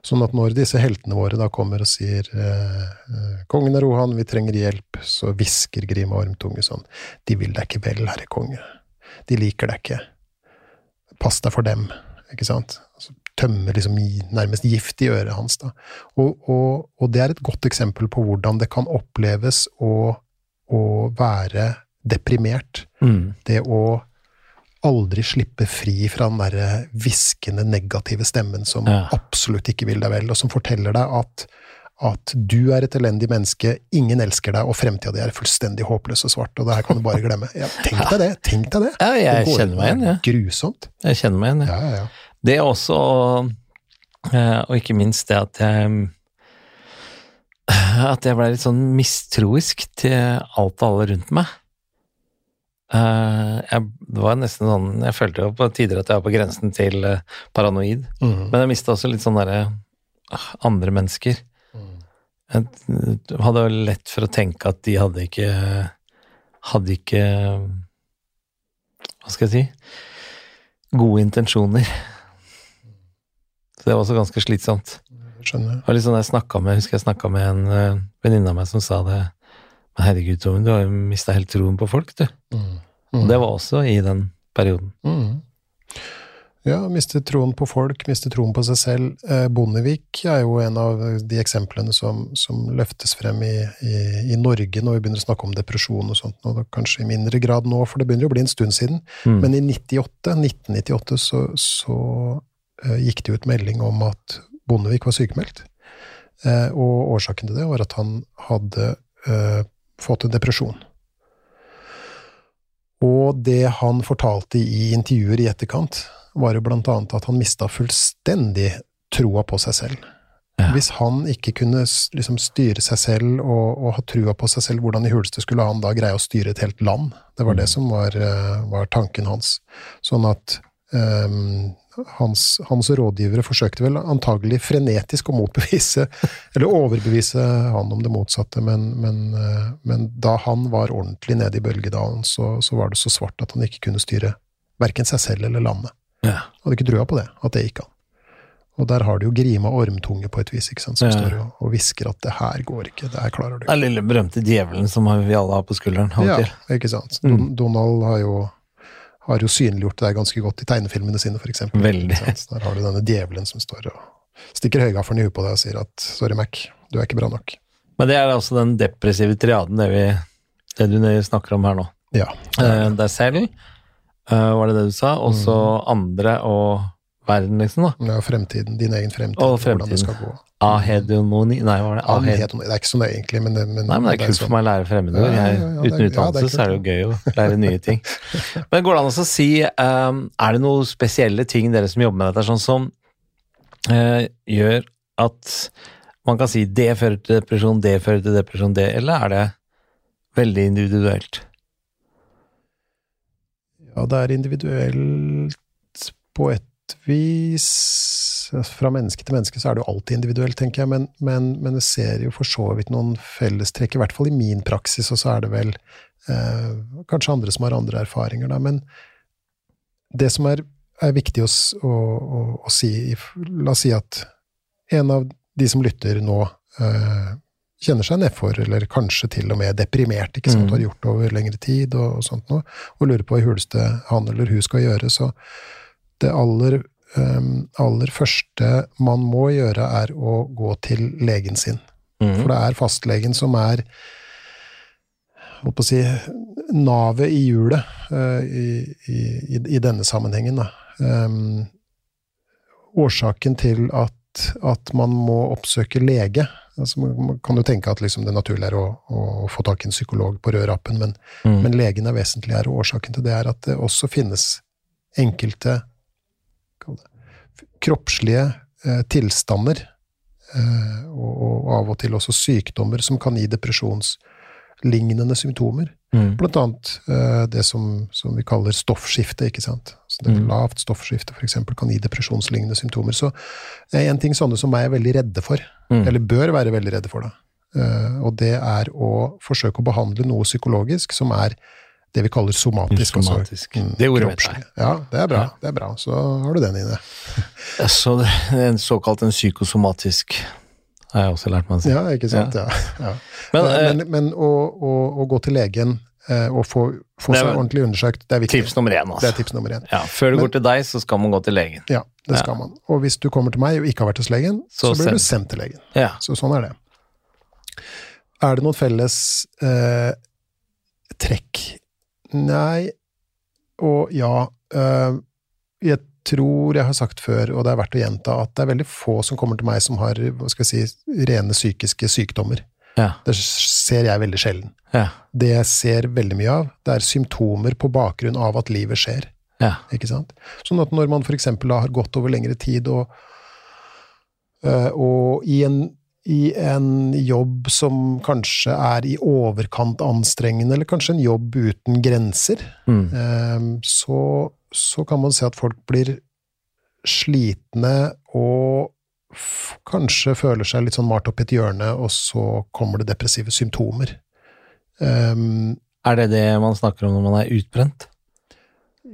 Sånn at når disse heltene våre da kommer og sier eh, 'Kongen er Rohan, vi trenger hjelp', så hvisker Grima Ormtunge sånn 'De vil deg ikke vel, herre konge. De liker deg ikke. Pass deg for dem', ikke sant? Altså, tømmer liksom nærmest gift i øret hans, da. Og, og, og, det er et godt eksempel på hvordan det kan oppleves å, å være deprimert. Mm. Det å aldri slippe fri fra den derre hviskende, negative stemmen som Ja. absolutt ikke vil deg vel, og som forteller deg at, at du er et elendig menneske, ingen elsker deg, og fremtida di er fullstendig håpløs og svart, og det her kan du bare glemme. Ja, tenk deg det! Tenk deg det! Ja, jeg Det kjenner meg igjen, jeg. Grusomt. Jeg kjenner meg igjen. Ja, ja, ja. Det er også, eh, og ikke minst det at jeg At jeg ble litt sånn mistroisk til alt og alle rundt meg. Eh, Jeg, det var nesten sånn Jeg følte jo på tider at jeg var på grensen til uh, paranoid. Mm. Men jeg mista også litt sånn derre uh, andre mennesker. Mm. Jeg hadde jo lett for å tenke at de hadde ikke Hadde ikke Hva skal jeg si Gode intensjoner. Så det var også ganske slitsomt. Skjønner. Litt sånn jeg snakket med, jeg husker jeg snakka med en uh, venninne av meg som sa det herregud, Tommy, du har jo mista helt troen på folk, du. Mhm. Og det var også i den perioden. Mm. Ja, miste troen på folk, miste troen på seg selv. Eh, Bondevik er jo en av de eksemplene som, som løftes frem i, i, i Norge når vi begynner å snakke om depresjon og sånt, og kanskje i mindre grad nå, for det begynner å bli en stund siden. Mm. Men i 98, 1998 så, så eh, gikk det ut melding om at Bondevik var sykemeldt. Eh, og årsaken til det var at han hadde eh, fått til depresjon. Og det han fortalte i intervjuer i etterkant, var jo blant annet at han mista fullstendig troa på seg selv. Ja. Hvis han ikke kunne liksom styre seg selv og, og ha trua på seg selv, hvordan i huleste skulle han da greie å styre et helt land? Det var det som var, eh, var tanken hans. Sånn at ehm, hans, hans rådgivere forsøkte vel antagelig frenetisk å motbevise, eller overbevise han om det motsatte, men, men, eh, men da han var ordentlig nede i bølgedalen, så, så var det så svart at han ikke kunne styre verken seg selv eller landet. Ja. Hadde ikke trua på det, at det gikk an. Og der har du jo Grima Ormtunge på et vis, ikke sant, som Ja. står og, og hvisker at det her går ikke, det her klarer du ikke. Den lille berømte djevelen som vi alle har på skulderen Ja, ikke sant. Mm. Donald har jo, har jo synliggjort det ganske godt i tegnefilmene sine. Veldig. Der har du denne djevelen som står og stikker høygaffelen i huet på deg og sier at 'sorry, Mac, du er ikke bra nok'. Men det er altså den depressive triaden, det, vi, det du snakker om her nå. Ja. Eh, deg selv, eh, var det det du sa, og så Mm. andre og verden, liksom, da. ja, fremtiden, din egen fremtid, Og hvordan det skal gå. Ahedemoni Nei, hva var det? Ahed... det er ikke så nøye, egentlig, men, det- men Nei, men det er kult for meg å lære fremmedord. Ja, ja, ja, det Uten utdannelse så er det jo gøy å lære nye ting. Men går det an å si um, Er det noen spesielle ting dere som jobber med dette, sånn som uh, gjør at man kan si det fører til depresjon, det fører til depresjon, det, eller er det veldig individuelt? Ja, det er individuelt på et vis. Fra menneske til menneske så er det jo alltid individuelt, tenker jeg, men, men, men jeg ser jo for så vidt noen fellestrekk, i hvert fall i min praksis, og så er det vel eh, kanskje andre som har andre erfaringer, da. Men det som er, er viktig å, å, å, å si La oss si at en av de som lytter nå, eh, kjenner seg nedfor, eller kanskje til og med deprimert, ikke sant, Mm. har gjort det over lengre tid, og, og sånt noe, og lurer på hva i huleste han eller hun skal gjøre, så det aller, ehm, aller første man må gjøre, er å gå til legen sin. Mm. For det er fastlegen som er holdt på å si, navet i hjulet uh, i, i, i, denne sammenhengen. Ehm, årsaken til at, at man må oppsøke lege altså Man kan jo tenke at liksom det naturlige er å, å få tak i en psykolog på rørappen men, Mm. men legen er vesentlig her, og årsaken til det er at det også finnes enkelte kroppslige eh, tilstander, eh, og, av og til også sykdommer, som kan gi depresjonslignende symptomer. Mm. Blant annet eh, det som, som vi kaller stoffskifte, ikke sant. Så det Mm. Lavt stoffskifte for eksempel, kan gi depresjonslignende symptomer. Så en ting sånne som meg er veldig redde for, Mm. eller bør være veldig redde for, da, og det er å forsøke å behandle noe psykologisk som er det vi kaller somatisk. altså, Somatisk. mm, Det ordet vet jeg. Ja, det er bra. Ja. det er bra. Så har du den inne. Så det er en såkalt en psykosomatisk har jeg også lært meg å si. Ja, ikke sant? Ja. ja. Men, Men, eh, men, men å, å, å gå til legen eh, og få, få seg ordentlig undersøkt, det er viktig. tips nummer én, Det altså. er tips nummer én. Ja, før det Men- går til deg, så skal man gå til legen. Ja, det skal man. Og hvis du kommer til meg og ikke har vært hos legen, Så så, blir du sendt til legen. Ja. Så sånn er det. Er det noen felles eh, trekk? Nei og ja. Eh, jeg tror jeg har sagt før, og det er verdt å gjenta, at det er veldig få som kommer til meg som har hva skal jeg si, rene psykiske sykdommer. Ja. Det ser jeg veldig sjelden. Ja. Det jeg ser veldig mye av, det er symptomer på bakgrunn av at livet skjer. Ja. Ikke sant? Sånn at når man eksempel har gått over lengre tid og, øh, og i, en, i en jobb som kanskje er i overkant anstrengende, eller kanskje en jobb uten grenser, Mm. eh, så, så kan man se at folk blir slitne og kanskje føler seg litt sånn malt opp i et hjørne, og så kommer det depressive symptomer. Um, Er det det man snakker om når man er utbrent?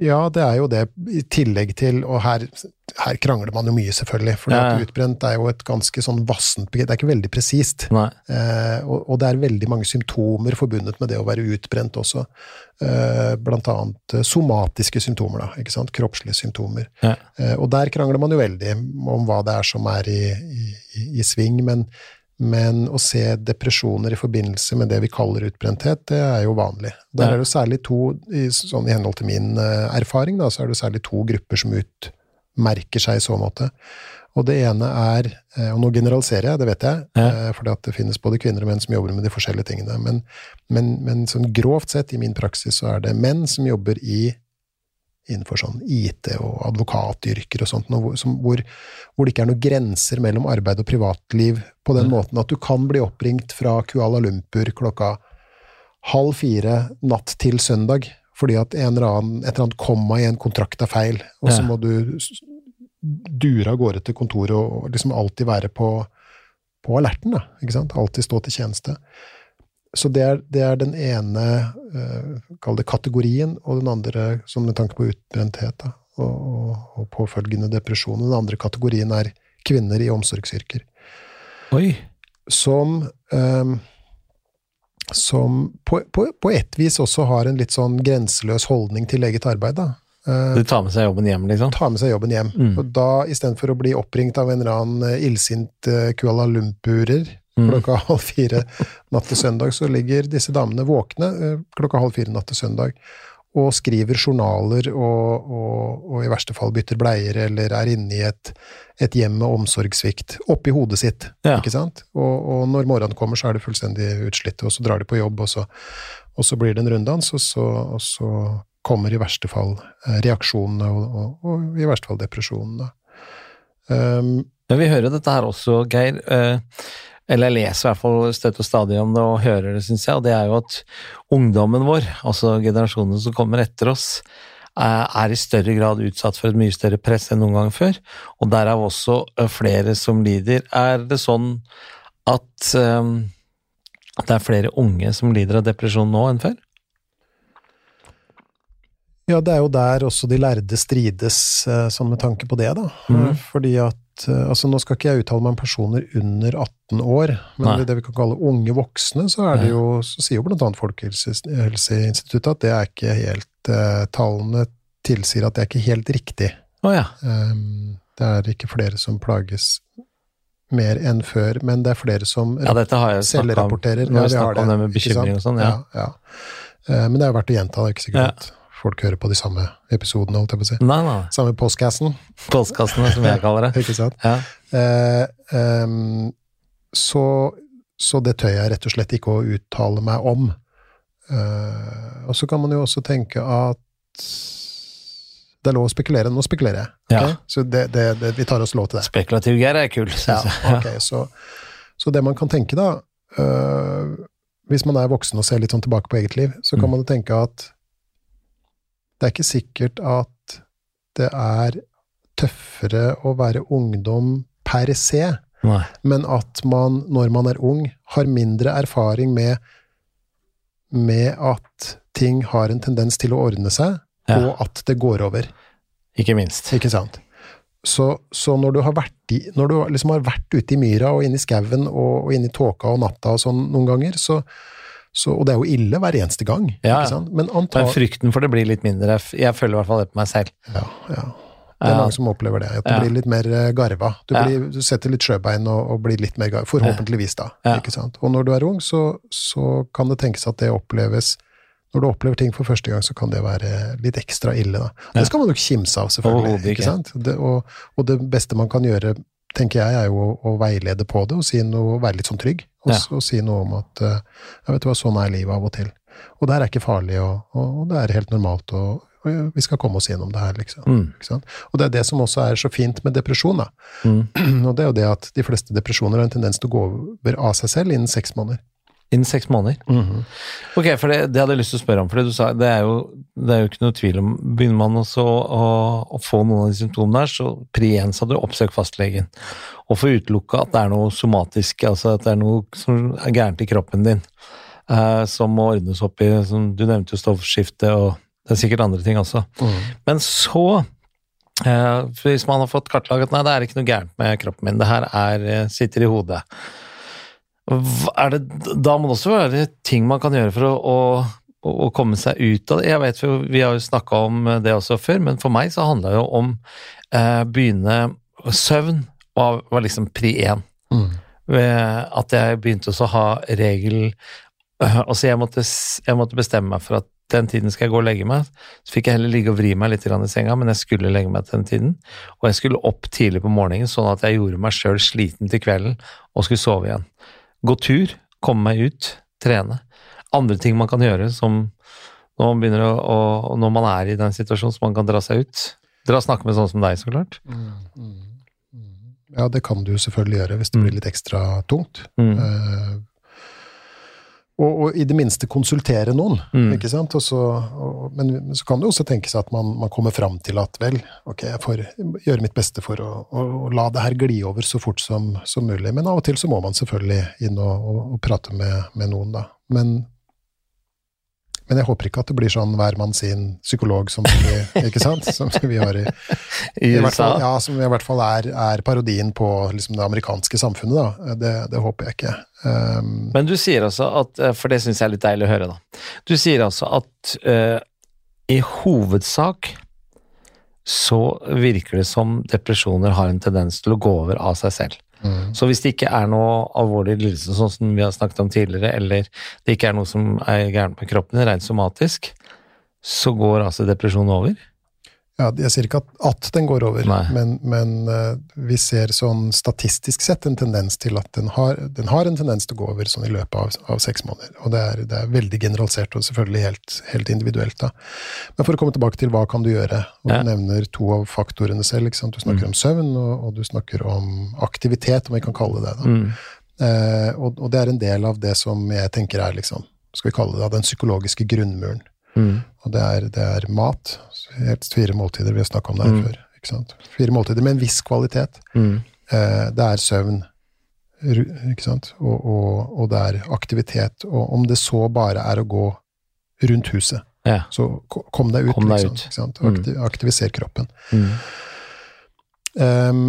Ja, det er jo det, i tillegg til Og her, her krangler man jo mye, selvfølgelig. For Ja, ja. utbrent er jo et ganske sånn vassent begrep. Det er ikke veldig presist. Eh, og, og det er veldig mange symptomer forbundet med det å være utbrent også. Eh, blant annet eh, somatiske symptomer, da. Ikke sant? Kroppslige symptomer. Ja. Eh, og der krangler man jo veldig om hva det er som er i, i, i, i sving. Men, men å se depresjoner i forbindelse med det vi kaller utbrenthet, det er jo vanlig. Der er det særlig to, i, sånn i henhold til min eh, erfaring, da, så er det særlig to grupper som utmerker seg i så måte. Og det ene er, eh, og nå generaliserer jeg, det vet jeg, Ja. for det finnes både kvinner og menn som jobber med de forskjellige tingene, men, men, men sånn grovt sett i min praksis så er det menn som jobber i innenfor sånn IT og advokatyrker og sånt, hvor, som, hvor, hvor det ikke er noen grenser mellom arbeid og privatliv på den Mm. måten at du kan bli oppringt fra Kuala Lumpur klokka halv fire natt til søndag fordi at en eller annen, et eller annet komma i en kontrakt er feil, og så Ja. må du dure av gårde til kontoret og liksom alltid være på, på alerten, da, ikke sant? Alltid stå til tjeneste. Så det er, det er den ene, eh, kall det kategorien, og den andre, som med tanke på utbrenthet, da, og, og, og påfølgende depresjon. Den andre kategorien er kvinner i omsorgsyrker Oi. som um, som på, på, på et vis også har en litt sånn grenseløs holdning til eget arbeid. da. Eh, Du tar med seg jobben hjem, liksom? Tar med seg jobben hjem. Mm. Og da, istedenfor å bli oppringt av en eller annen illsint eh, Kuala Lumpurer. Klokka halv fire natt til søndag, så ligger disse damene våkne eh, klokka halv fire natt til søndag og skriver journaler og, og, og i verste fall bytter bleier eller er inne i et, et hjem med omsorgssvikt oppi hodet sitt. Ja. ikke sant? Og, og når morgenen kommer, så er det fullstendig utslitte, og så drar de på jobb, og så, så blir det en runddans, og så, så kommer i verste fall eh, reaksjonene, og, i verste fall depresjonene. Um, Men vi hører dette her også, Geir. eh, Eller jeg leser i hvert fall støtt og stadig om det og hører det, syns jeg. Og det er jo at ungdommen vår, altså generasjonen som kommer etter oss, eh, er i større grad utsatt for et mye større press enn noen gang før. Og derav også eh, flere som lider. Er det sånn at um, det er flere unge som lider av depresjon nå enn før? Ja, det er jo der også de lærde strides, sånn med tanke på det, da. Eh, Fordi at Altså, nå skal ikke jeg uttale meg om personer under 18 år, men Nei. det vi kan kalle unge voksne, så er det jo Så sier jo annet Folkehelseinstituttet at det er ikke helt uh, Tallene tilsier at det er ikke helt riktig. Oh, ja. Um, det er ikke flere som plages mer enn før, men det er flere som ja. Dette har jeg selvrapporterer. om. Ja, vi har det, om det med bekymring og sånn. Ja. Ja. Eh, Men det er verdt å gjenta, det er ikke sikkert Ja. Folk hører på de samme episodene, holdt jeg på å si. Nei, nei. Samme postkassen, Postkassene, som jeg kaller det. ikke sant. Ja. Eh, ehm, så, så det tør jeg rett og slett ikke å uttale meg om. Eh, og så kan man jo også tenke at det er lov å spekulere. Nå spekulerer jeg. Okay? Ja. Så det, det, det, vi tar oss lov til det. Spekulativ Geir er kul, Ja, syns jeg. ok, så, så det man kan tenke da, øh, hvis man er voksen og ser litt sånn tilbake på eget liv, så kan Mm. man jo tenke at det er ikke sikkert at det er tøffere å være ungdom per se Nei. men at man, når man er ung, har mindre erfaring med, med at ting har en tendens til å ordne seg, Ja. og at det går over. Ikke minst. Ikke sant? Så, så når du har vært, i, når du liksom har vært ute i myra og inne i skauen og, og inne i tåka og natta og sånn noen ganger, så, så Og det er jo ille hver eneste gang, Ja, ikke sant? Men Men frykten for det blir litt mindre. Jeg føler i hvert fall det på meg selv. Ja, ja. Det er mange som opplever det. At du blir litt mer eh, garva. Du, blir, du setter litt sjøbein og, og blir litt mer garva. Forhåpentligvis, da. Og når du er ung, så, så kan det tenkes at det oppleves Når du opplever ting for første gang, så kan det være litt ekstra ille, da. Det skal man jo ikke kimse av, selvfølgelig. Ikke. Ikke sant? Det, og, og det beste man kan gjøre, tenker jeg, er jo å, å veilede på det og si noe, være litt sånn trygg. Og, Ja. og si noe om at eh, jeg vet du hva, sånn er livet av og til. Og det her er ikke farlig, og, og, det er helt normalt, og, vi skal komme oss gjennom det her, liksom. Mm. Og det er det som også er så fint med depresjon. Da. Mm. Og det er jo det at de fleste depresjoner har en tendens til å gå over av seg selv innen seks måneder. Innen seks måneder. Ok, for det, det hadde jeg lyst til å spørre om. For det du sa, det er jo, det er jo ikke noe tvil om Begynner man også å, å få noen av de symptomene der, så pri én sa du oppsøk fastlegen. Og få utelukka at det er noe somatisk, altså at det er noe som er gærent i kroppen din, eh, som må ordnes opp i. Som, du nevnte jo stoffskifte, og det er sikkert andre ting også. Men så eh, Hvis man har fått kartlagt at nei, det er ikke noe gærent med kroppen min, det her er, eh, sitter i hodet det, Da må det også være ting man kan gjøre for å, å, å komme seg ut av det. Jeg vet jo, Vi har jo snakka om det også før, men for meg så handla det jo om eh, begynne Søvn var, var liksom pri én. Mm. At jeg begynte også å ha regel Altså, jeg måtte, jeg måtte bestemme meg for at den tiden skal jeg gå og legge meg. Så fikk jeg heller ligge og vri meg litt i senga, men jeg skulle legge meg til den tiden. Og jeg skulle opp tidlig på morgenen, sånn at jeg gjorde meg sjøl sliten til kvelden og skulle sove igjen. Gå tur, komme meg ut, trene. Andre ting man kan gjøre som når man begynner å, å Når man er i den situasjonen, så man kan dra seg ut. Dra og snakke med sånn som deg, så klart. Ja, det kan du selvfølgelig gjøre hvis det blir litt ekstra tungt. Mm. Og, og i det minste konsultere noen, Mm. ikke sant? Og så, og, men, men så kan det også tenkes at man, man kommer fram til at vel, ok, jeg får gjøre mitt beste for å, å, å la det her gli over så fort som, som mulig. Men av og til så må man selvfølgelig inn og, og, og prate med, med noen, da. Men, men jeg håper ikke at det blir sånn hver mann sin psykolog som vi, ikke sant? Som vi har i, I i USA. fall, ja, som i hvert fall er, er parodien på liksom, det amerikanske samfunnet, da. Det, det håper jeg ikke. Um, Men du sier altså at, eh, for det syns jeg er litt deilig å høre, da. Du sier altså at uh, i hovedsak så virker det som depresjoner har en tendens til å gå over av seg selv. Mm, Så hvis det ikke er noe alvorlig lidelse, sånn som vi har snakket om tidligere, eller det ikke er noe som er gærent med kroppen, rent somatisk, så går altså depresjonen over? Ja, jeg sier ikke at, at den går over, Nei. men, men uh, vi ser sånn statistisk sett en tendens til at den har, den har en tendens til å gå over sånn i løpet av, av seks måneder. Og det er, det er veldig generalisert og selvfølgelig helt, helt individuelt. da. Men for å komme tilbake til hva kan du gjøre, og Ja. du nevner to av faktorene selv. Du snakker om søvn, og, og du snakker om aktivitet, om vi kan kalle det det. Mm. Eh, og, og det er en del av det som jeg tenker er liksom, skal vi kalle det den psykologiske grunnmuren. Mm. Og det er, det er mat. Helt fire måltider, vi har snakka om det her Mm. før. ikke sant? Fire måltider med en viss kvalitet. Mm. Eh, det er søvn, ikke sant? Og, og, og det er aktivitet. Og om det så bare er å gå rundt huset, Ja. så kom deg ut. Kom deg liksom, ut. Ikke sant? Mm. Akti aktiviser kroppen. Mm. Ehm,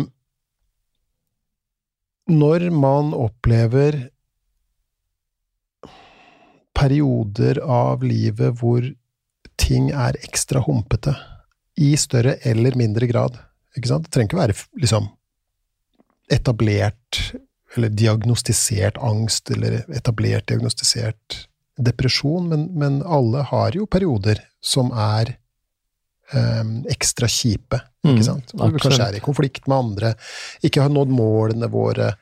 når man opplever perioder av livet hvor ting er ekstra humpete, i større eller mindre grad ikke sant? Det trenger ikke være liksom, etablert eller diagnostisert angst eller etablert diagnostisert depresjon, men, men alle har jo perioder som er ehm, ekstra kjipe. Mm, Ikke sant? Hvor vi kanskje er i konflikt med andre, ikke har nådd målene våre.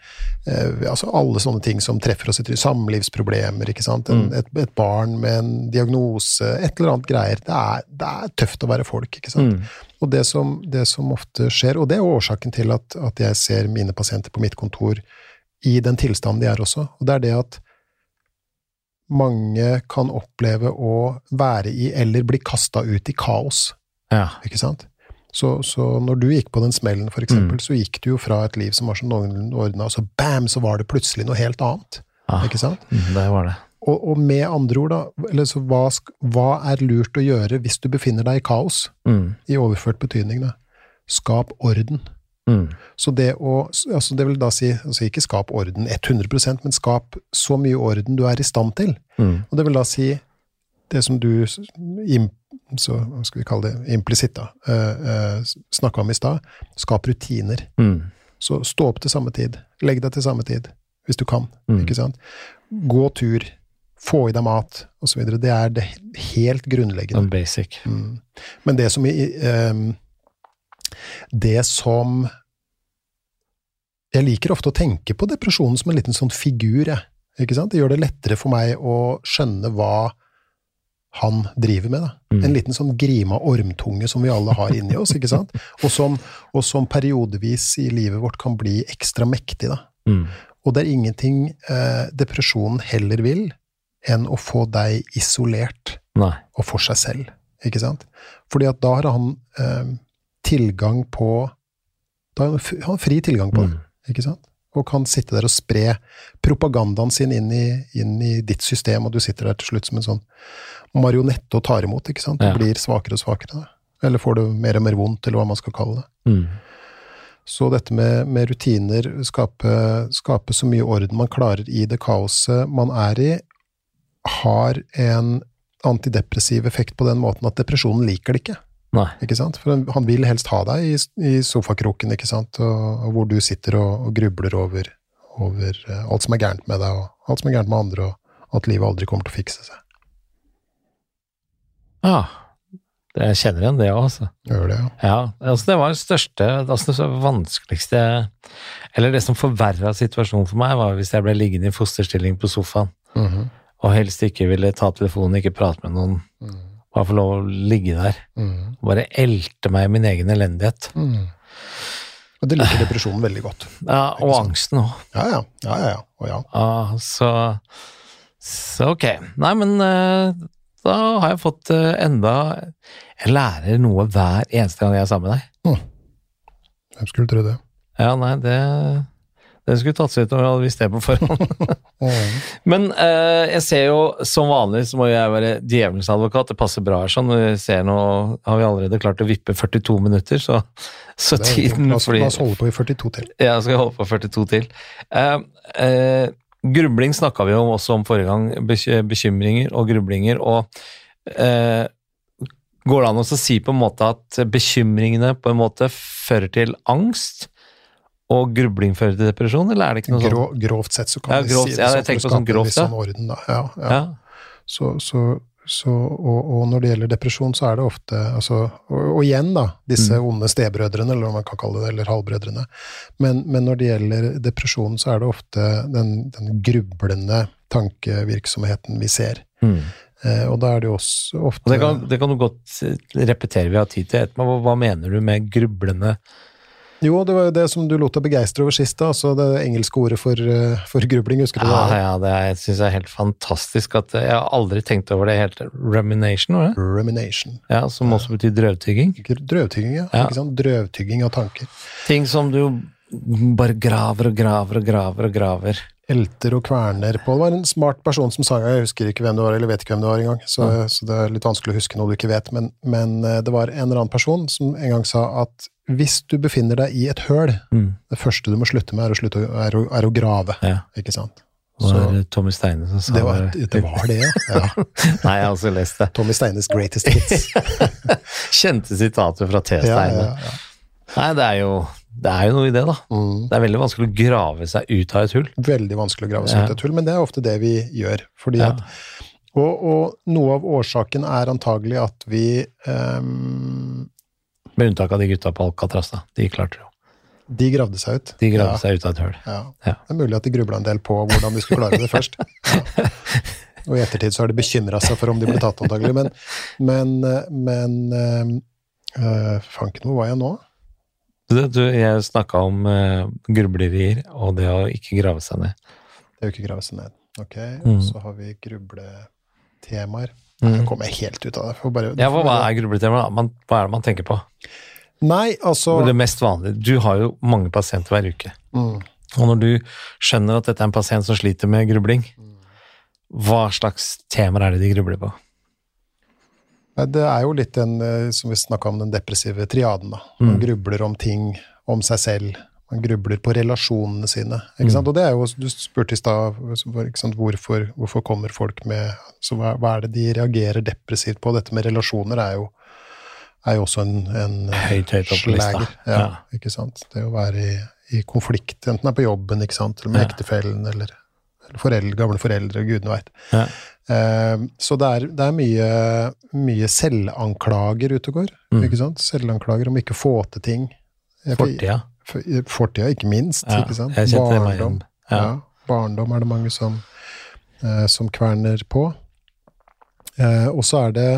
Uh, altså alle sånne ting som treffer oss i trynet. Samlivsproblemer, ikke sant. En, Mm. et, et barn med en diagnose, et eller annet greier. Det er, det er tøft å være folk, ikke sant. Mm. Og det som, det som ofte skjer, og det er årsaken til at, at jeg ser mine pasienter på mitt kontor i den tilstanden de er også, og det er det at mange kan oppleve å være i eller bli kasta ut i kaos. Ja. Ikke sant? Så, så når du gikk på den smellen, for eksempel, Mm. så gikk du jo fra et liv som var sånn noenlunde ordna, og så bam, så var det plutselig noe helt annet. Ah, Ikke sant? mm, det var det. Og, og med andre ord, da, eller så hva, hva er lurt å gjøre hvis du befinner deg i kaos, Mm, i overført betydning? da? Skap orden. mm, Så det å altså Det vil da si altså ikke skap orden 100 men skap så mye orden du er i stand til. mm, Og det vil da si det som du s- im, så, hva skal vi kalle det, implisitt da, uh, snakka om i stad. Skap rutiner. mm, Så stå opp til samme tid. Legg deg til samme tid, hvis du kan. Mm. ikke sant? Gå tur. Få i deg mat, osv. Det er det helt grunnleggende. And basic. Mm. Men det som i, ehm, Det som Jeg liker ofte å tenke på depresjonen som en liten sånn figur, jeg. Ikke sant? Det gjør det lettere for meg å skjønne hva han driver med. Da. Mm. En liten sånn grima ormtunge som vi alle har inni oss, ikke sant? Og som, og som periodevis i livet vårt kan bli ekstra mektig. Da. Mm, Og det er ingenting eh, depresjonen heller vil enn å få deg isolert nei. og for seg selv, ikke sant? Fordi at da har han eh, tilgang på Da har han han fri tilgang på det, Mm, ikke sant? Og kan sitte der og spre propagandaen sin inn i, inn i ditt system, og du sitter der til slutt som en sånn marionette og tar imot, ikke sant? Ja. Blir svakere og svakere. Eller får det mer og mer vondt, eller hva man skal kalle det. mm, Så dette med, med rutiner, skape, skape så mye orden man klarer i det kaoset man er i, har en antidepressiv effekt på den måten at depresjonen liker det ikke. Nei. ikke sant? For han, vil helst ha deg i, i sofakroken, ikke sant? Og, og hvor du sitter og, og grubler over, over eh, alt som er gærent med deg, og alt som er gærent med andre, og at livet aldri kommer til å fikse seg. Ja. Det jeg kjenner igjen det òg, altså. Gjør det, ja. Ja, altså det var det største, altså det vanskeligste Eller det som forverra situasjonen for meg, var hvis jeg ble liggende i fosterstilling på sofaen Mhm. og helst ikke ville ta telefonen, ikke prate med noen, Mhm. Bare få lov å ligge der Mm. bare elte meg i min egen elendighet. Mm. Og det liker depresjonen veldig godt. Ja, og angsten òg. Ja, ja. Ja, ja, ja. Og ja. Ja, så, så ok. Nei, men eh, da har jeg fått eh, enda Jeg lærer noe hver eneste gang jeg er sammen med deg. Hvem skulle tro det? Ja, nei, det det skulle tatt seg ut om vi hadde visst det på forhånd. Men eh, jeg ser jo, som vanlig så må jeg være djevelens advokat. Det passer bra her sånn. Vi ser nå har vi allerede klart å vippe 42 minutter, så, så Det tiden La oss, la oss holde på i 42 til. Jeg skal holde på 42 til. Eh, eh, grubling snakka vi jo også om forrige gang. Bekymringer og grublinger. Og eh, går det an å si på en måte at bekymringene på en måte fører til angst, og grubling fører til depresjon, eller er det ikke noe sånt? Grå, grovt sett så kan Ja, vi si det ja, sånn for å sånn en grovt, viss ja. sånn orden, da. Ja, ja. Så, så, så, og, og når det gjelder depresjon, så er det ofte altså, og, og igjen, da, disse Mm. onde stebrødrene, eller hva man kan kalle det, eller halvbrødrene. Men, men når det gjelder depresjon, så er det ofte den, den grublende tankevirksomheten vi ser. Mm. Eh, og da er det jo også ofte det kan, det kan du godt repetere, vi har tid til etterpå. Hva, hva mener du med grublende Jo, det var jo det som du lot deg begeistre over sist, da, altså det engelske ordet for, eh, for grubling, husker du Ja, det? ja, det er- jeg syns jeg er helt fantastisk at Jeg har aldri tenkt over det helt. Rumination, var det? Rumination. Ja, Som også betyr drøvtygging. Drøvtygging, ja. Ja. Ikke sant? Drøvtygging av tanker. Ting som du bare graver og graver og graver og graver. Elter og kverner på. Det var en smart person som sang, jeg husker ikke hvem det var, eller vet ikke hvem det var engang, så, så det er litt vanskelig å huske noe du ikke vet, men, men eh, det var en eller annen person som en gang sa at hvis du befinner deg i et høl, Mm. det første du må slutte med, er å, slutte, å- er å, er å grave. Ja. Ikke sant? Det var Tommy Steine som sa det var det, var det ja. ja. Nei, jeg har også lest det. Tommy Steines greatest hits. Kjente sitater fra T. Steine. ja, ja. Nei, det er, jo, det er jo noe i det, da. Mm. Det er veldig vanskelig å grave seg ut av et hull. Veldig vanskelig å grave seg Ja. ut av et hull, men det er ofte det vi gjør. Fordi Ja. at, og, og noe av årsaken er antagelig at vi um, Med unntak av de gutta på Alcatraz, da. De klarte det jo. De gravde seg ut. De gravde ja, seg ut av et hull. Det er mulig at de grubla en del på hvordan de skulle klare det først. Og i ettertid så har de bekymra seg for om de ble tatt, antagelig. Men, men, eh, men øh, Fanken, hvor var jeg nå? Du, du, jeg snakka om uh, grublerier og det å ikke grave seg ned. Det å ikke grave seg ned. Ok, Mm. så har vi grubletemaer. Mm. Nå kommer jeg helt ut av det. For bare, Ja, hva, er grubletema? Man, hva er det man tenker på? Nei, altså Det mest vanlige Du har jo mange pasienter hver uke. mm, Og når du skjønner at dette er en pasient som sliter med grubling, hva slags temaer er det de grubler på? Det er jo litt den, eh, som vi snakka om, den depressive triaden. da. Man Mm. grubler om ting, om seg selv. Man grubler på relasjonene sine. ikke sant? Mm. Og det er jo, Du spurte i stad hvorfor, hvorfor kommer folk med så hva, hva er det de reagerer depressivt på? Dette med relasjoner er jo, er jo også en, en Høyt, høyt lista. slager. Ja, Ja. ikke sant? Det å være i, i konflikt, enten det er på jobben ikke sant? eller med Ja. ektefellen eller foreldre, gamle foreldre, gudene veit. Ja. Uh, så det er, det er mye, mye selvanklager ute og går. Mm. ikke sant? Selvanklager om ikke å få til ting. Fortida. Fortida, ikke minst. Ja, ikke sant? Barndom. Ja. Ja. barndom er det mange som, uh, som kverner på. Uh, og så er det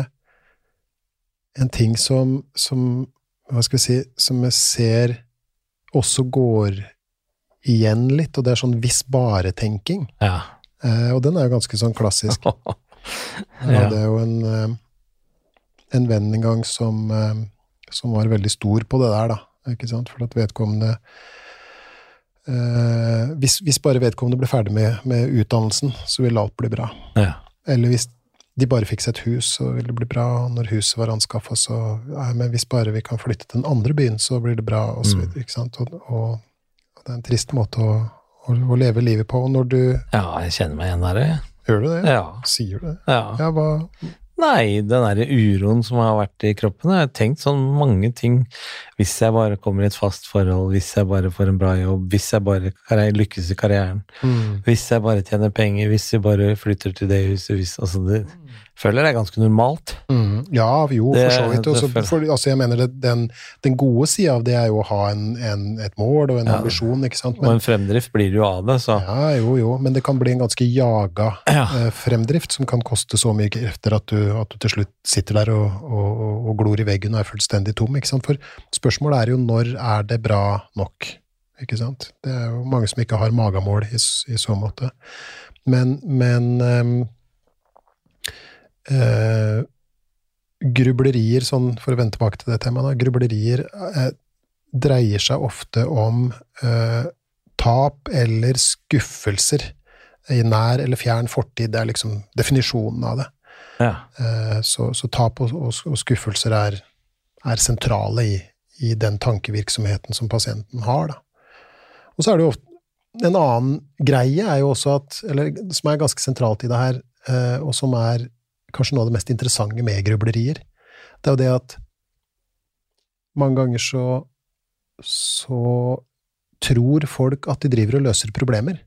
en ting som, som Hva skal vi si Som jeg ser også går igjen litt, og det er sånn hvis bare-tenking. Ja. Eh, og den er jo ganske sånn klassisk. Jeg ja. hadde jo en, eh, en venn en gang som, eh, som var veldig stor på det der, da. Ikke sant? For at vedkommende eh, hvis, hvis bare vedkommende ble ferdig med, med utdannelsen, så ville alt bli bra. ja. Eller hvis de bare fikk seg et hus, så ville det bli bra. Og når huset var anskaffa, så Nei, men hvis bare vi kan flytte til den andre byen, så blir det bra, og så Mm. videre. Ikke sant? Og, og det er en trist måte å, å, å leve livet på. Og når du ja, jeg kjenner meg igjen der. Gjør du det? Ja. Sier du det? ja. Ja, hva Nei, den derre uroen som har vært i kroppen. Jeg har tenkt sånn mange ting. Hvis jeg bare kommer i et fast forhold, hvis jeg bare får en bra jobb, hvis jeg bare lykkes i karrieren, mm. hvis jeg bare tjener penger, hvis jeg bare flytter til det huset hvis, altså det, føler det er ganske normalt. Mm, ja, jo, Det- for så vidt. det Også, for, altså, jeg mener det, den, den gode sida av det er jo å ha en, en, et mål og en Ja. ambisjon, ikke sant. Og en fremdrift blir det jo av det, så ja, jo, jo, men det kan bli en ganske jaga ja. eh, fremdrift som kan koste så mye krefter at du, at du til slutt sitter der og, og, og, glor i veggen og er fullstendig tom. ikke sant? For spørsmålet er jo når er det bra nok? Ikke sant? Det er jo mange som ikke har magamål i, i så måte. Men, men ehm, eh, grublerier, sånn for å vende tilbake til det temaet, da, grublerier eh, dreier seg ofte om eh, tap eller skuffelser i nær eller fjern fortid. Det er liksom definisjonen av det. ja. Eh, Så, så tap og, og, og skuffelser er, er sentrale i, i den tankevirksomheten som pasienten har. Da. Og så er det jo ofte En annen greie er jo også at, eller som er ganske sentralt i det her, eh, og som er kanskje noe av det mest interessante med grublerier, det er jo det at mange ganger så så tror folk at de driver og løser problemer.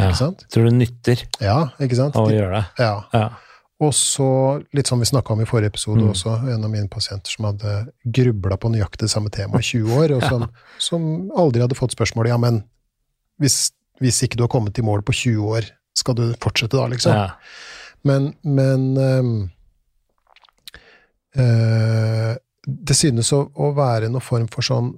ja. Ikke sant? Tror det nytter Ja, ikke sant? å De, gjøre det? ja. Ja. Og så, litt som vi snakka om i forrige episode Mm. også, en av mine pasienter som hadde grubla på nøyaktig det samme temaet i 20 år, og som, som aldri hadde fått spørsmålet ja, men hvis, hvis ikke du har kommet i mål på 20 år, skal du fortsette da, liksom? Ja. Men, men ehm, eh, det synes å, å være noen form for sånn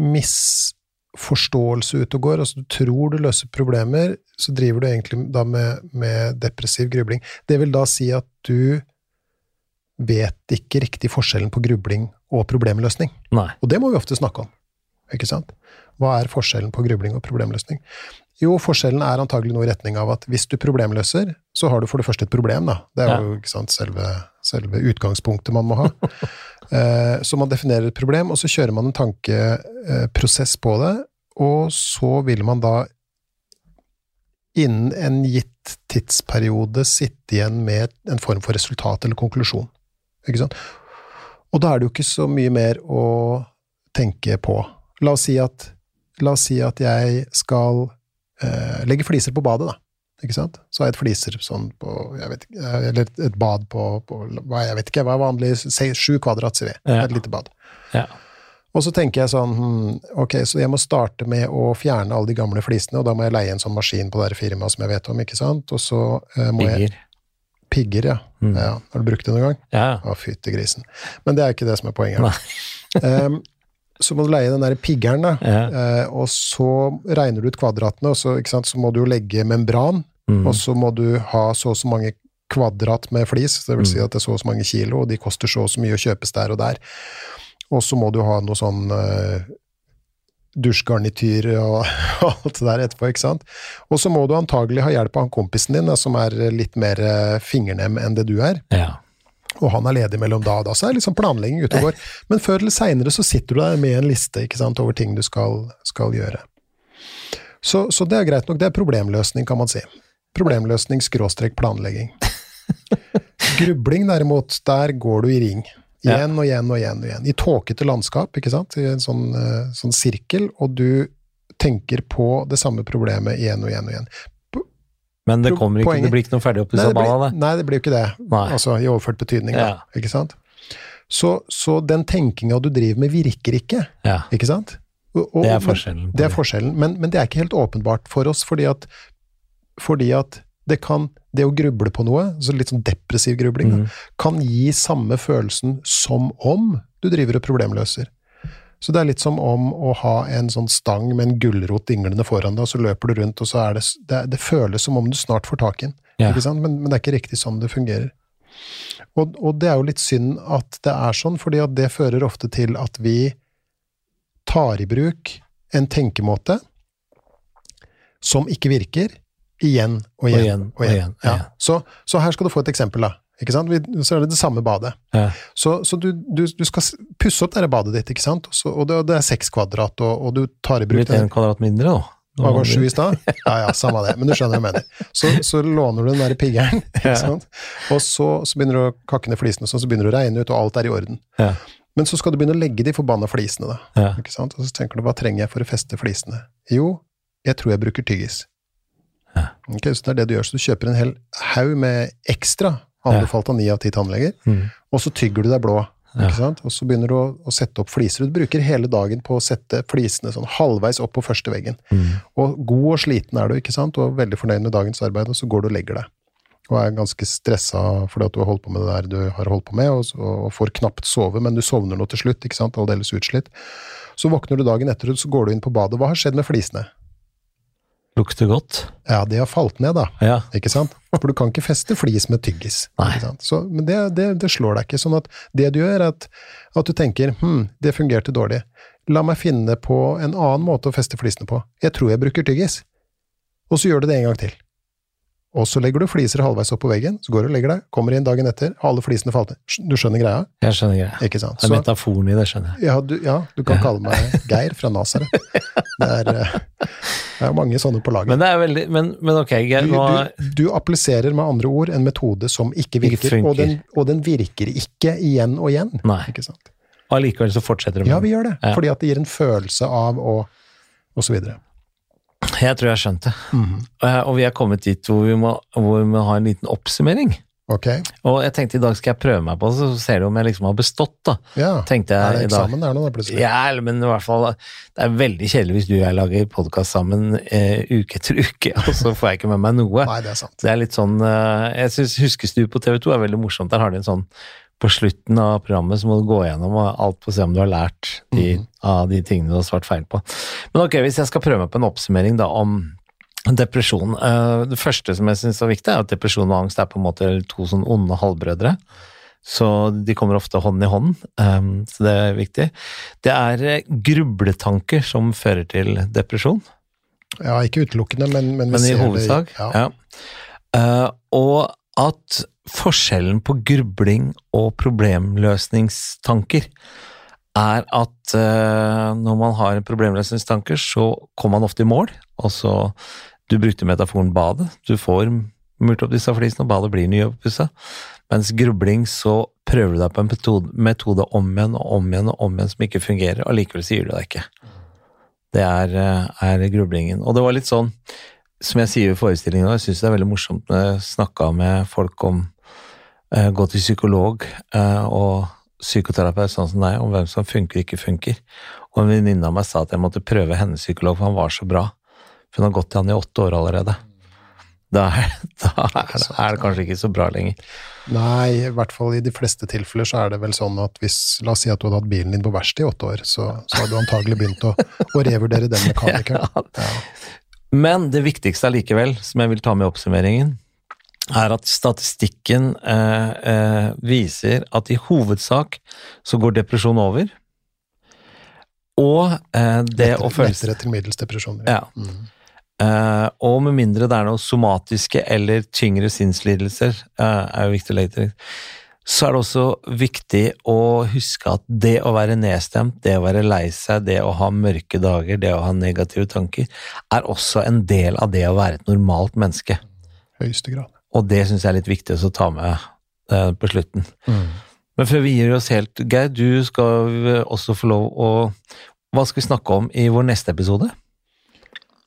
misforståelse ute og går. Altså, du tror du løser problemer, så driver du egentlig da med, med depressiv grubling. Det vil da si at du vet ikke riktig forskjellen på grubling og problemløsning. Nei. Og det må vi ofte snakke om. Ikke sant? Hva er forskjellen på grubling og problemløsning? Jo, forskjellen er antagelig noe i retning av at hvis du problemløser, så har du for det første et problem, da. Det er jo ikke sant, selve, selve utgangspunktet man må ha. Eh, så man definerer et problem, og så kjører man en tankeprosess på det, og så vil man da innen en gitt tidsperiode sitte igjen med en form for resultat eller konklusjon. Ikke sant? Og da er det jo ikke så mye mer å tenke på. La oss si at, la oss si at jeg skal eh, legge fliser på badet, da. Ikke sant? Så har jeg et fliser sånn på jeg vet eh, Eller et, bad på, på Jeg vet ikke, hva er vanlig? Sju kvadrat, sier vi. Ja. Et lite bad. Ja. Og så tenker jeg sånn hmm, Ok, så jeg må starte med å fjerne alle de gamle flisene, og da må jeg leie en sånn maskin på det firmaet som jeg vet om, ikke sant? Og så eh, må jeg Pigger. Pigger, ja. Mm. ja. Har du brukt det noen gang? Ja. Å, fytti grisen. Men det er ikke det som er poenget. her. Så må du leie den der piggeren, da. ja. Eh, og så regner du ut kvadratene, og så, sant, så må du jo legge membran, Mm. og så må du ha så og så mange kvadrat med flis, det vil si Mm. at det er så og så mange kilo, og de koster så og så mye å kjøpes der og der. og så må du ha noe sånn eh, dusjgarnityr og, og alt det der etterpå, ikke sant. Og så må du antagelig ha hjelp av han kompisen din, som er litt mer uh, fingernem enn det du er. Ja. Og han er ledig mellom da og da, så er det liksom planlegging ute og går. Men før eller seinere så sitter du der med en liste sant, over ting du skal, skal gjøre. Så, så, det er greit nok. Det er problemløsning, kan man si. Problemløsning skråstrek planlegging. Grubling derimot, der går du i ring. Igjen og igjen og igjen. og igjen. I tåkete landskap, ikke sant, i en sånn, eh, sånn sirkel, og du tenker på det samme problemet igjen og igjen og igjen. Men det kommer ikke, det blir ikke noe ferdig oppussa ball av det? Nei, det blir jo ikke det. Nei. Altså i overført betydning, da. Ikke sant? Så, så den tenkinga du driver med, virker ikke. Ja. Ikke sant? Og, og, det er forskjellen. Det er forskjellen, men, men, det er ikke helt åpenbart for oss, fordi at, fordi at det kan Det å gruble på noe, så litt sånn depressiv grubling, mm. kan gi samme følelsen som om du driver og problemløser. Så det er litt som om å ha en sånn stang med en gulrot dinglende foran deg, og så løper du rundt, og så er det Det, det føles som om du snart får tak i den, ja. men, men, det er ikke riktig sånn det fungerer. Og, og, det er jo litt synd at det er sånn, fordi at det fører ofte til at vi tar i bruk en tenkemåte som ikke virker, igjen og igjen. Og igjen, og igjen. Og igjen. Ja. Så, så, her skal du få et eksempel, da. Ikke sant? Så er det det samme badet. Ja. Så, så du, du, du, skal pusse opp det badet ditt, ikke sant? Så, og det, det, er seks kvadrat, og, og, du tar i bruk Blitt en kvadrat mindre, da. Hva var sju i stad? Ja ja, samme det, men du skjønner hva jeg mener. Så, så låner du den der piggeren, ikke sant? og så, så, begynner du å kakke ned flisene, så, så begynner det å regne ut, og alt er i orden. Ja. Men så skal du begynne å legge de forbanna flisene, da. Ja. Ikke sant? Og så tenker du hva trenger jeg for å feste flisene? Jo, jeg tror jeg bruker tyggis. Ja. Okay, så det er det du gjør. Så du kjøper en hel haug med ekstra, anbefalt av ni av ti tannleger, mm. og så tygger du deg blå. Ikke sant? Og så begynner du å, å, sette opp fliser. Du bruker hele dagen på å sette flisene sånn halvveis opp på første veggen. Mm. Og god og sliten er du, ikke sant? og veldig fornøyd med dagens arbeid, og så går du og legger deg og er ganske stressa fordi at du har holdt på med det der du har holdt på med, og, og får knapt sove, men du sovner nå til slutt, ikke sant, aldeles utslitt. Så våkner du dagen etter, og så går du inn på badet. Hva har skjedd med flisene? Lukter godt. Ja, de har falt ned, da. Ja. Ikke sant? For du kan ikke feste flis med tyggis. Så, men det, det, det, slår deg ikke. Sånn at det du gjør, er at, at du tenker hm, det fungerte dårlig. La meg finne på en annen måte å feste flisene på. Jeg tror jeg bruker tyggis. Og så gjør du det en gang til. Og så legger du fliser halvveis opp på veggen, så går du og legger deg, kommer inn dagen etter, har alle flisene falt ned. Du skjønner greia? Jeg skjønner greia. Ikke sant? Det er metaforen i det, skjønner jeg. Ja, du, ja, du kan kalle meg Geir fra Nasaret. Det eh, det er mange sånne på laget. Men det er veldig Men, men ok, Geir, nå Du, du, appliserer med andre ord en metode som ikke virker, og, den, og, den, virker ikke igjen og igjen. Nei. Ikke sant? Og allikevel så fortsetter det med Ja, vi gjør det. Ja. Fordi at det gir en følelse av å og så videre. Jeg tror jeg har skjønt det. Mm. Og vi er kommet dit hvor vi, må, hvor vi må ha en liten oppsummering. Okay. Og jeg tenkte i dag skal jeg prøve meg på det, så ser du om jeg liksom har bestått, da. Ja, tenkte jeg er det eksamen der nå, da, plutselig? Ja, men i hvert fall Det er veldig kjedelig hvis du og jeg lager podkast sammen eh, uke etter uke, og så får jeg ikke med meg noe. Nei, det er sant. Det er litt sånn eh, Jeg syns Huskestue på TV 2 er veldig morsomt. Der har de en sånn på slutten av programmet så må du gå gjennom alt og se om du har lært de, mm. av de tingene du har svart feil på. Men ok, hvis jeg skal prøve meg på en oppsummering da om depresjon. Uh, det første som jeg syns er viktig, er at depresjon og angst er på en måte to sånn onde halvbrødre. Så de kommer ofte hånd i hånd, um, så det er viktig. Det er eh, grubletanker som fører til depresjon. Ja, ikke utelukkende, men, men, men i hovedsak. Ja. ja. Uh, og at forskjellen på grubling og problemløsningstanker er at uh, når man har problemløsningstanker, så kommer man ofte i mål. Altså, du brukte metaforen badet. Du får murt opp disse flisene, og badet blir nyoppussa. Mens grubling, så prøver du deg på en metode, metode, om igjen og om igjen og om igjen som ikke fungerer, og likevel sier du det ikke. Det er, eh, er grublingen. Og det var litt sånn som jeg sier i forestillingen, jeg syns det er veldig morsomt når jeg snakka med folk om gå til psykolog uh, og psykoterapeut sånn som deg, om hvem som funker og ikke funker. Og en venninne av meg sa at jeg måtte prøve hennes psykolog, for han var så bra. For hun har gått til han i åtte år allerede. Da er, da er, det, er det kanskje ikke så bra lenger. Nei, i hvert fall i de fleste tilfeller så er det vel sånn at hvis La oss si at du hadde hatt bilen din på verksted i åtte år, så, så hadde du antagelig begynt å, å revurdere den mekanikeren. Ja. Men det viktigste allikevel, som jeg vil ta med i oppsummeringen, er at statistikken eh, eh, viser at i hovedsak så går depresjon over. Og eh, det å føle Lettere til middels depresjoner. Ja. Eh, og med mindre det er noe somatiske eller tyngre sinnslidelser, eh, er jo viktig å legge til, så er det også viktig å huske at det å være nedstemt, det å være lei seg, det å ha mørke dager, det å ha negative tanker, er også en del av det å være et normalt menneske. Høyeste grad. Og det syns jeg er litt viktig å ta med eh, på slutten. Men før vi gir oss helt, Geir, du skal også få lov å Hva skal vi snakke om i vår neste episode?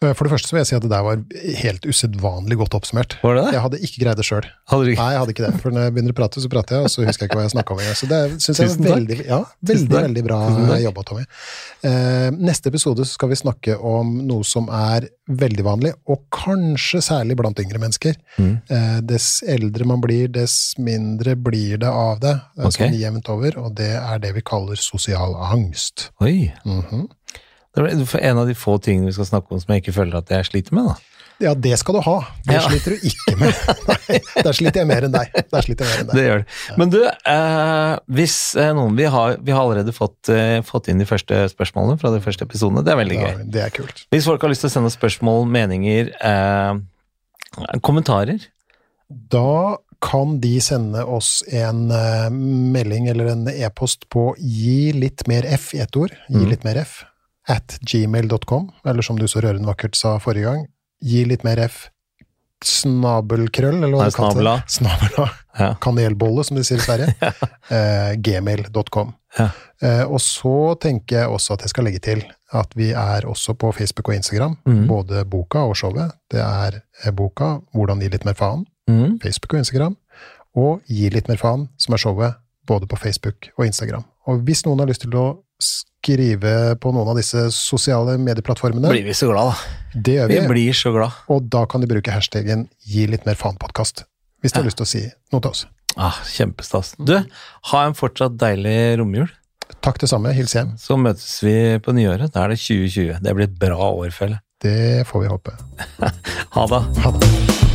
Eh, For det første så vil jeg si at det der var helt usedvanlig godt oppsummert. Var det det? Jeg hadde ikke greid det sjøl. Nei, jeg hadde ikke det. For når jeg begynner å prate, så prater jeg, og så husker jeg ikke hva jeg snakka om. Så det syns jeg er var veldig, ja, veldig, veldig bra jobba, Tommy. Eh, neste episode så skal vi snakke om noe som er veldig vanlig, og kanskje særlig blant yngre mennesker. Mm. Eh, dess eldre man blir, dess mindre blir det av det, eh, Ok. sånn jevnt over, og det er det vi kaller sosial angst. Oi. Mhm. Det er en av de få tingene vi skal snakke om som jeg ikke føler at jeg sliter med. da. Ja, det skal du ha. Det Ja. sliter du ikke med. Nei, der sliter jeg mer enn deg. Der sliter jeg mer enn deg. Det gjør det. Men du, eh, hvis eh, noen Vi har, vi har allerede fått, eh, fått inn de første spørsmålene fra de første episodene. Det er veldig gøy. Ja, det er kult. Hvis folk har lyst til å sende spørsmål, meninger, eh, kommentarer Da kan de sende oss en eh, melding eller en e-post på gi litt mer f i ett ord, gi Mm. litt mer f, at gmail.com, eller som du så rørende vakkert sa forrige gang, gi litt mer f, snabelkrøll, eller hva Nei, du det? snabela. Ja. Kanelbolle, som de sier i Sverige. eh, gmail.com. Ja. Eh, og så tenker jeg også at jeg skal legge til at vi er også på Facebook og Instagram, Mm. både boka og showet. Det er eh, boka 'Hvordan gi litt mer faen', Mm. Facebook og Instagram, og Gi litt mer faen, som er showet både på Facebook og Instagram. Og hvis noen har lyst til å skrive på noen av disse sosiale medieplattformene, Blir vi så glad, da. det gjør Vi vi, blir så glad. og da kan du bruke hashtaggen Gi litt mer faen-podkast, hvis de har lyst til å si noe til oss. Ah, kjempestas. Du, ha en fortsatt deilig romjul. Takk det samme, hils hjem. Så møtes vi på nyåret. Da er det 2020. Det blir et bra år, føler jeg. Det får vi håpe. Ha det. Ha det.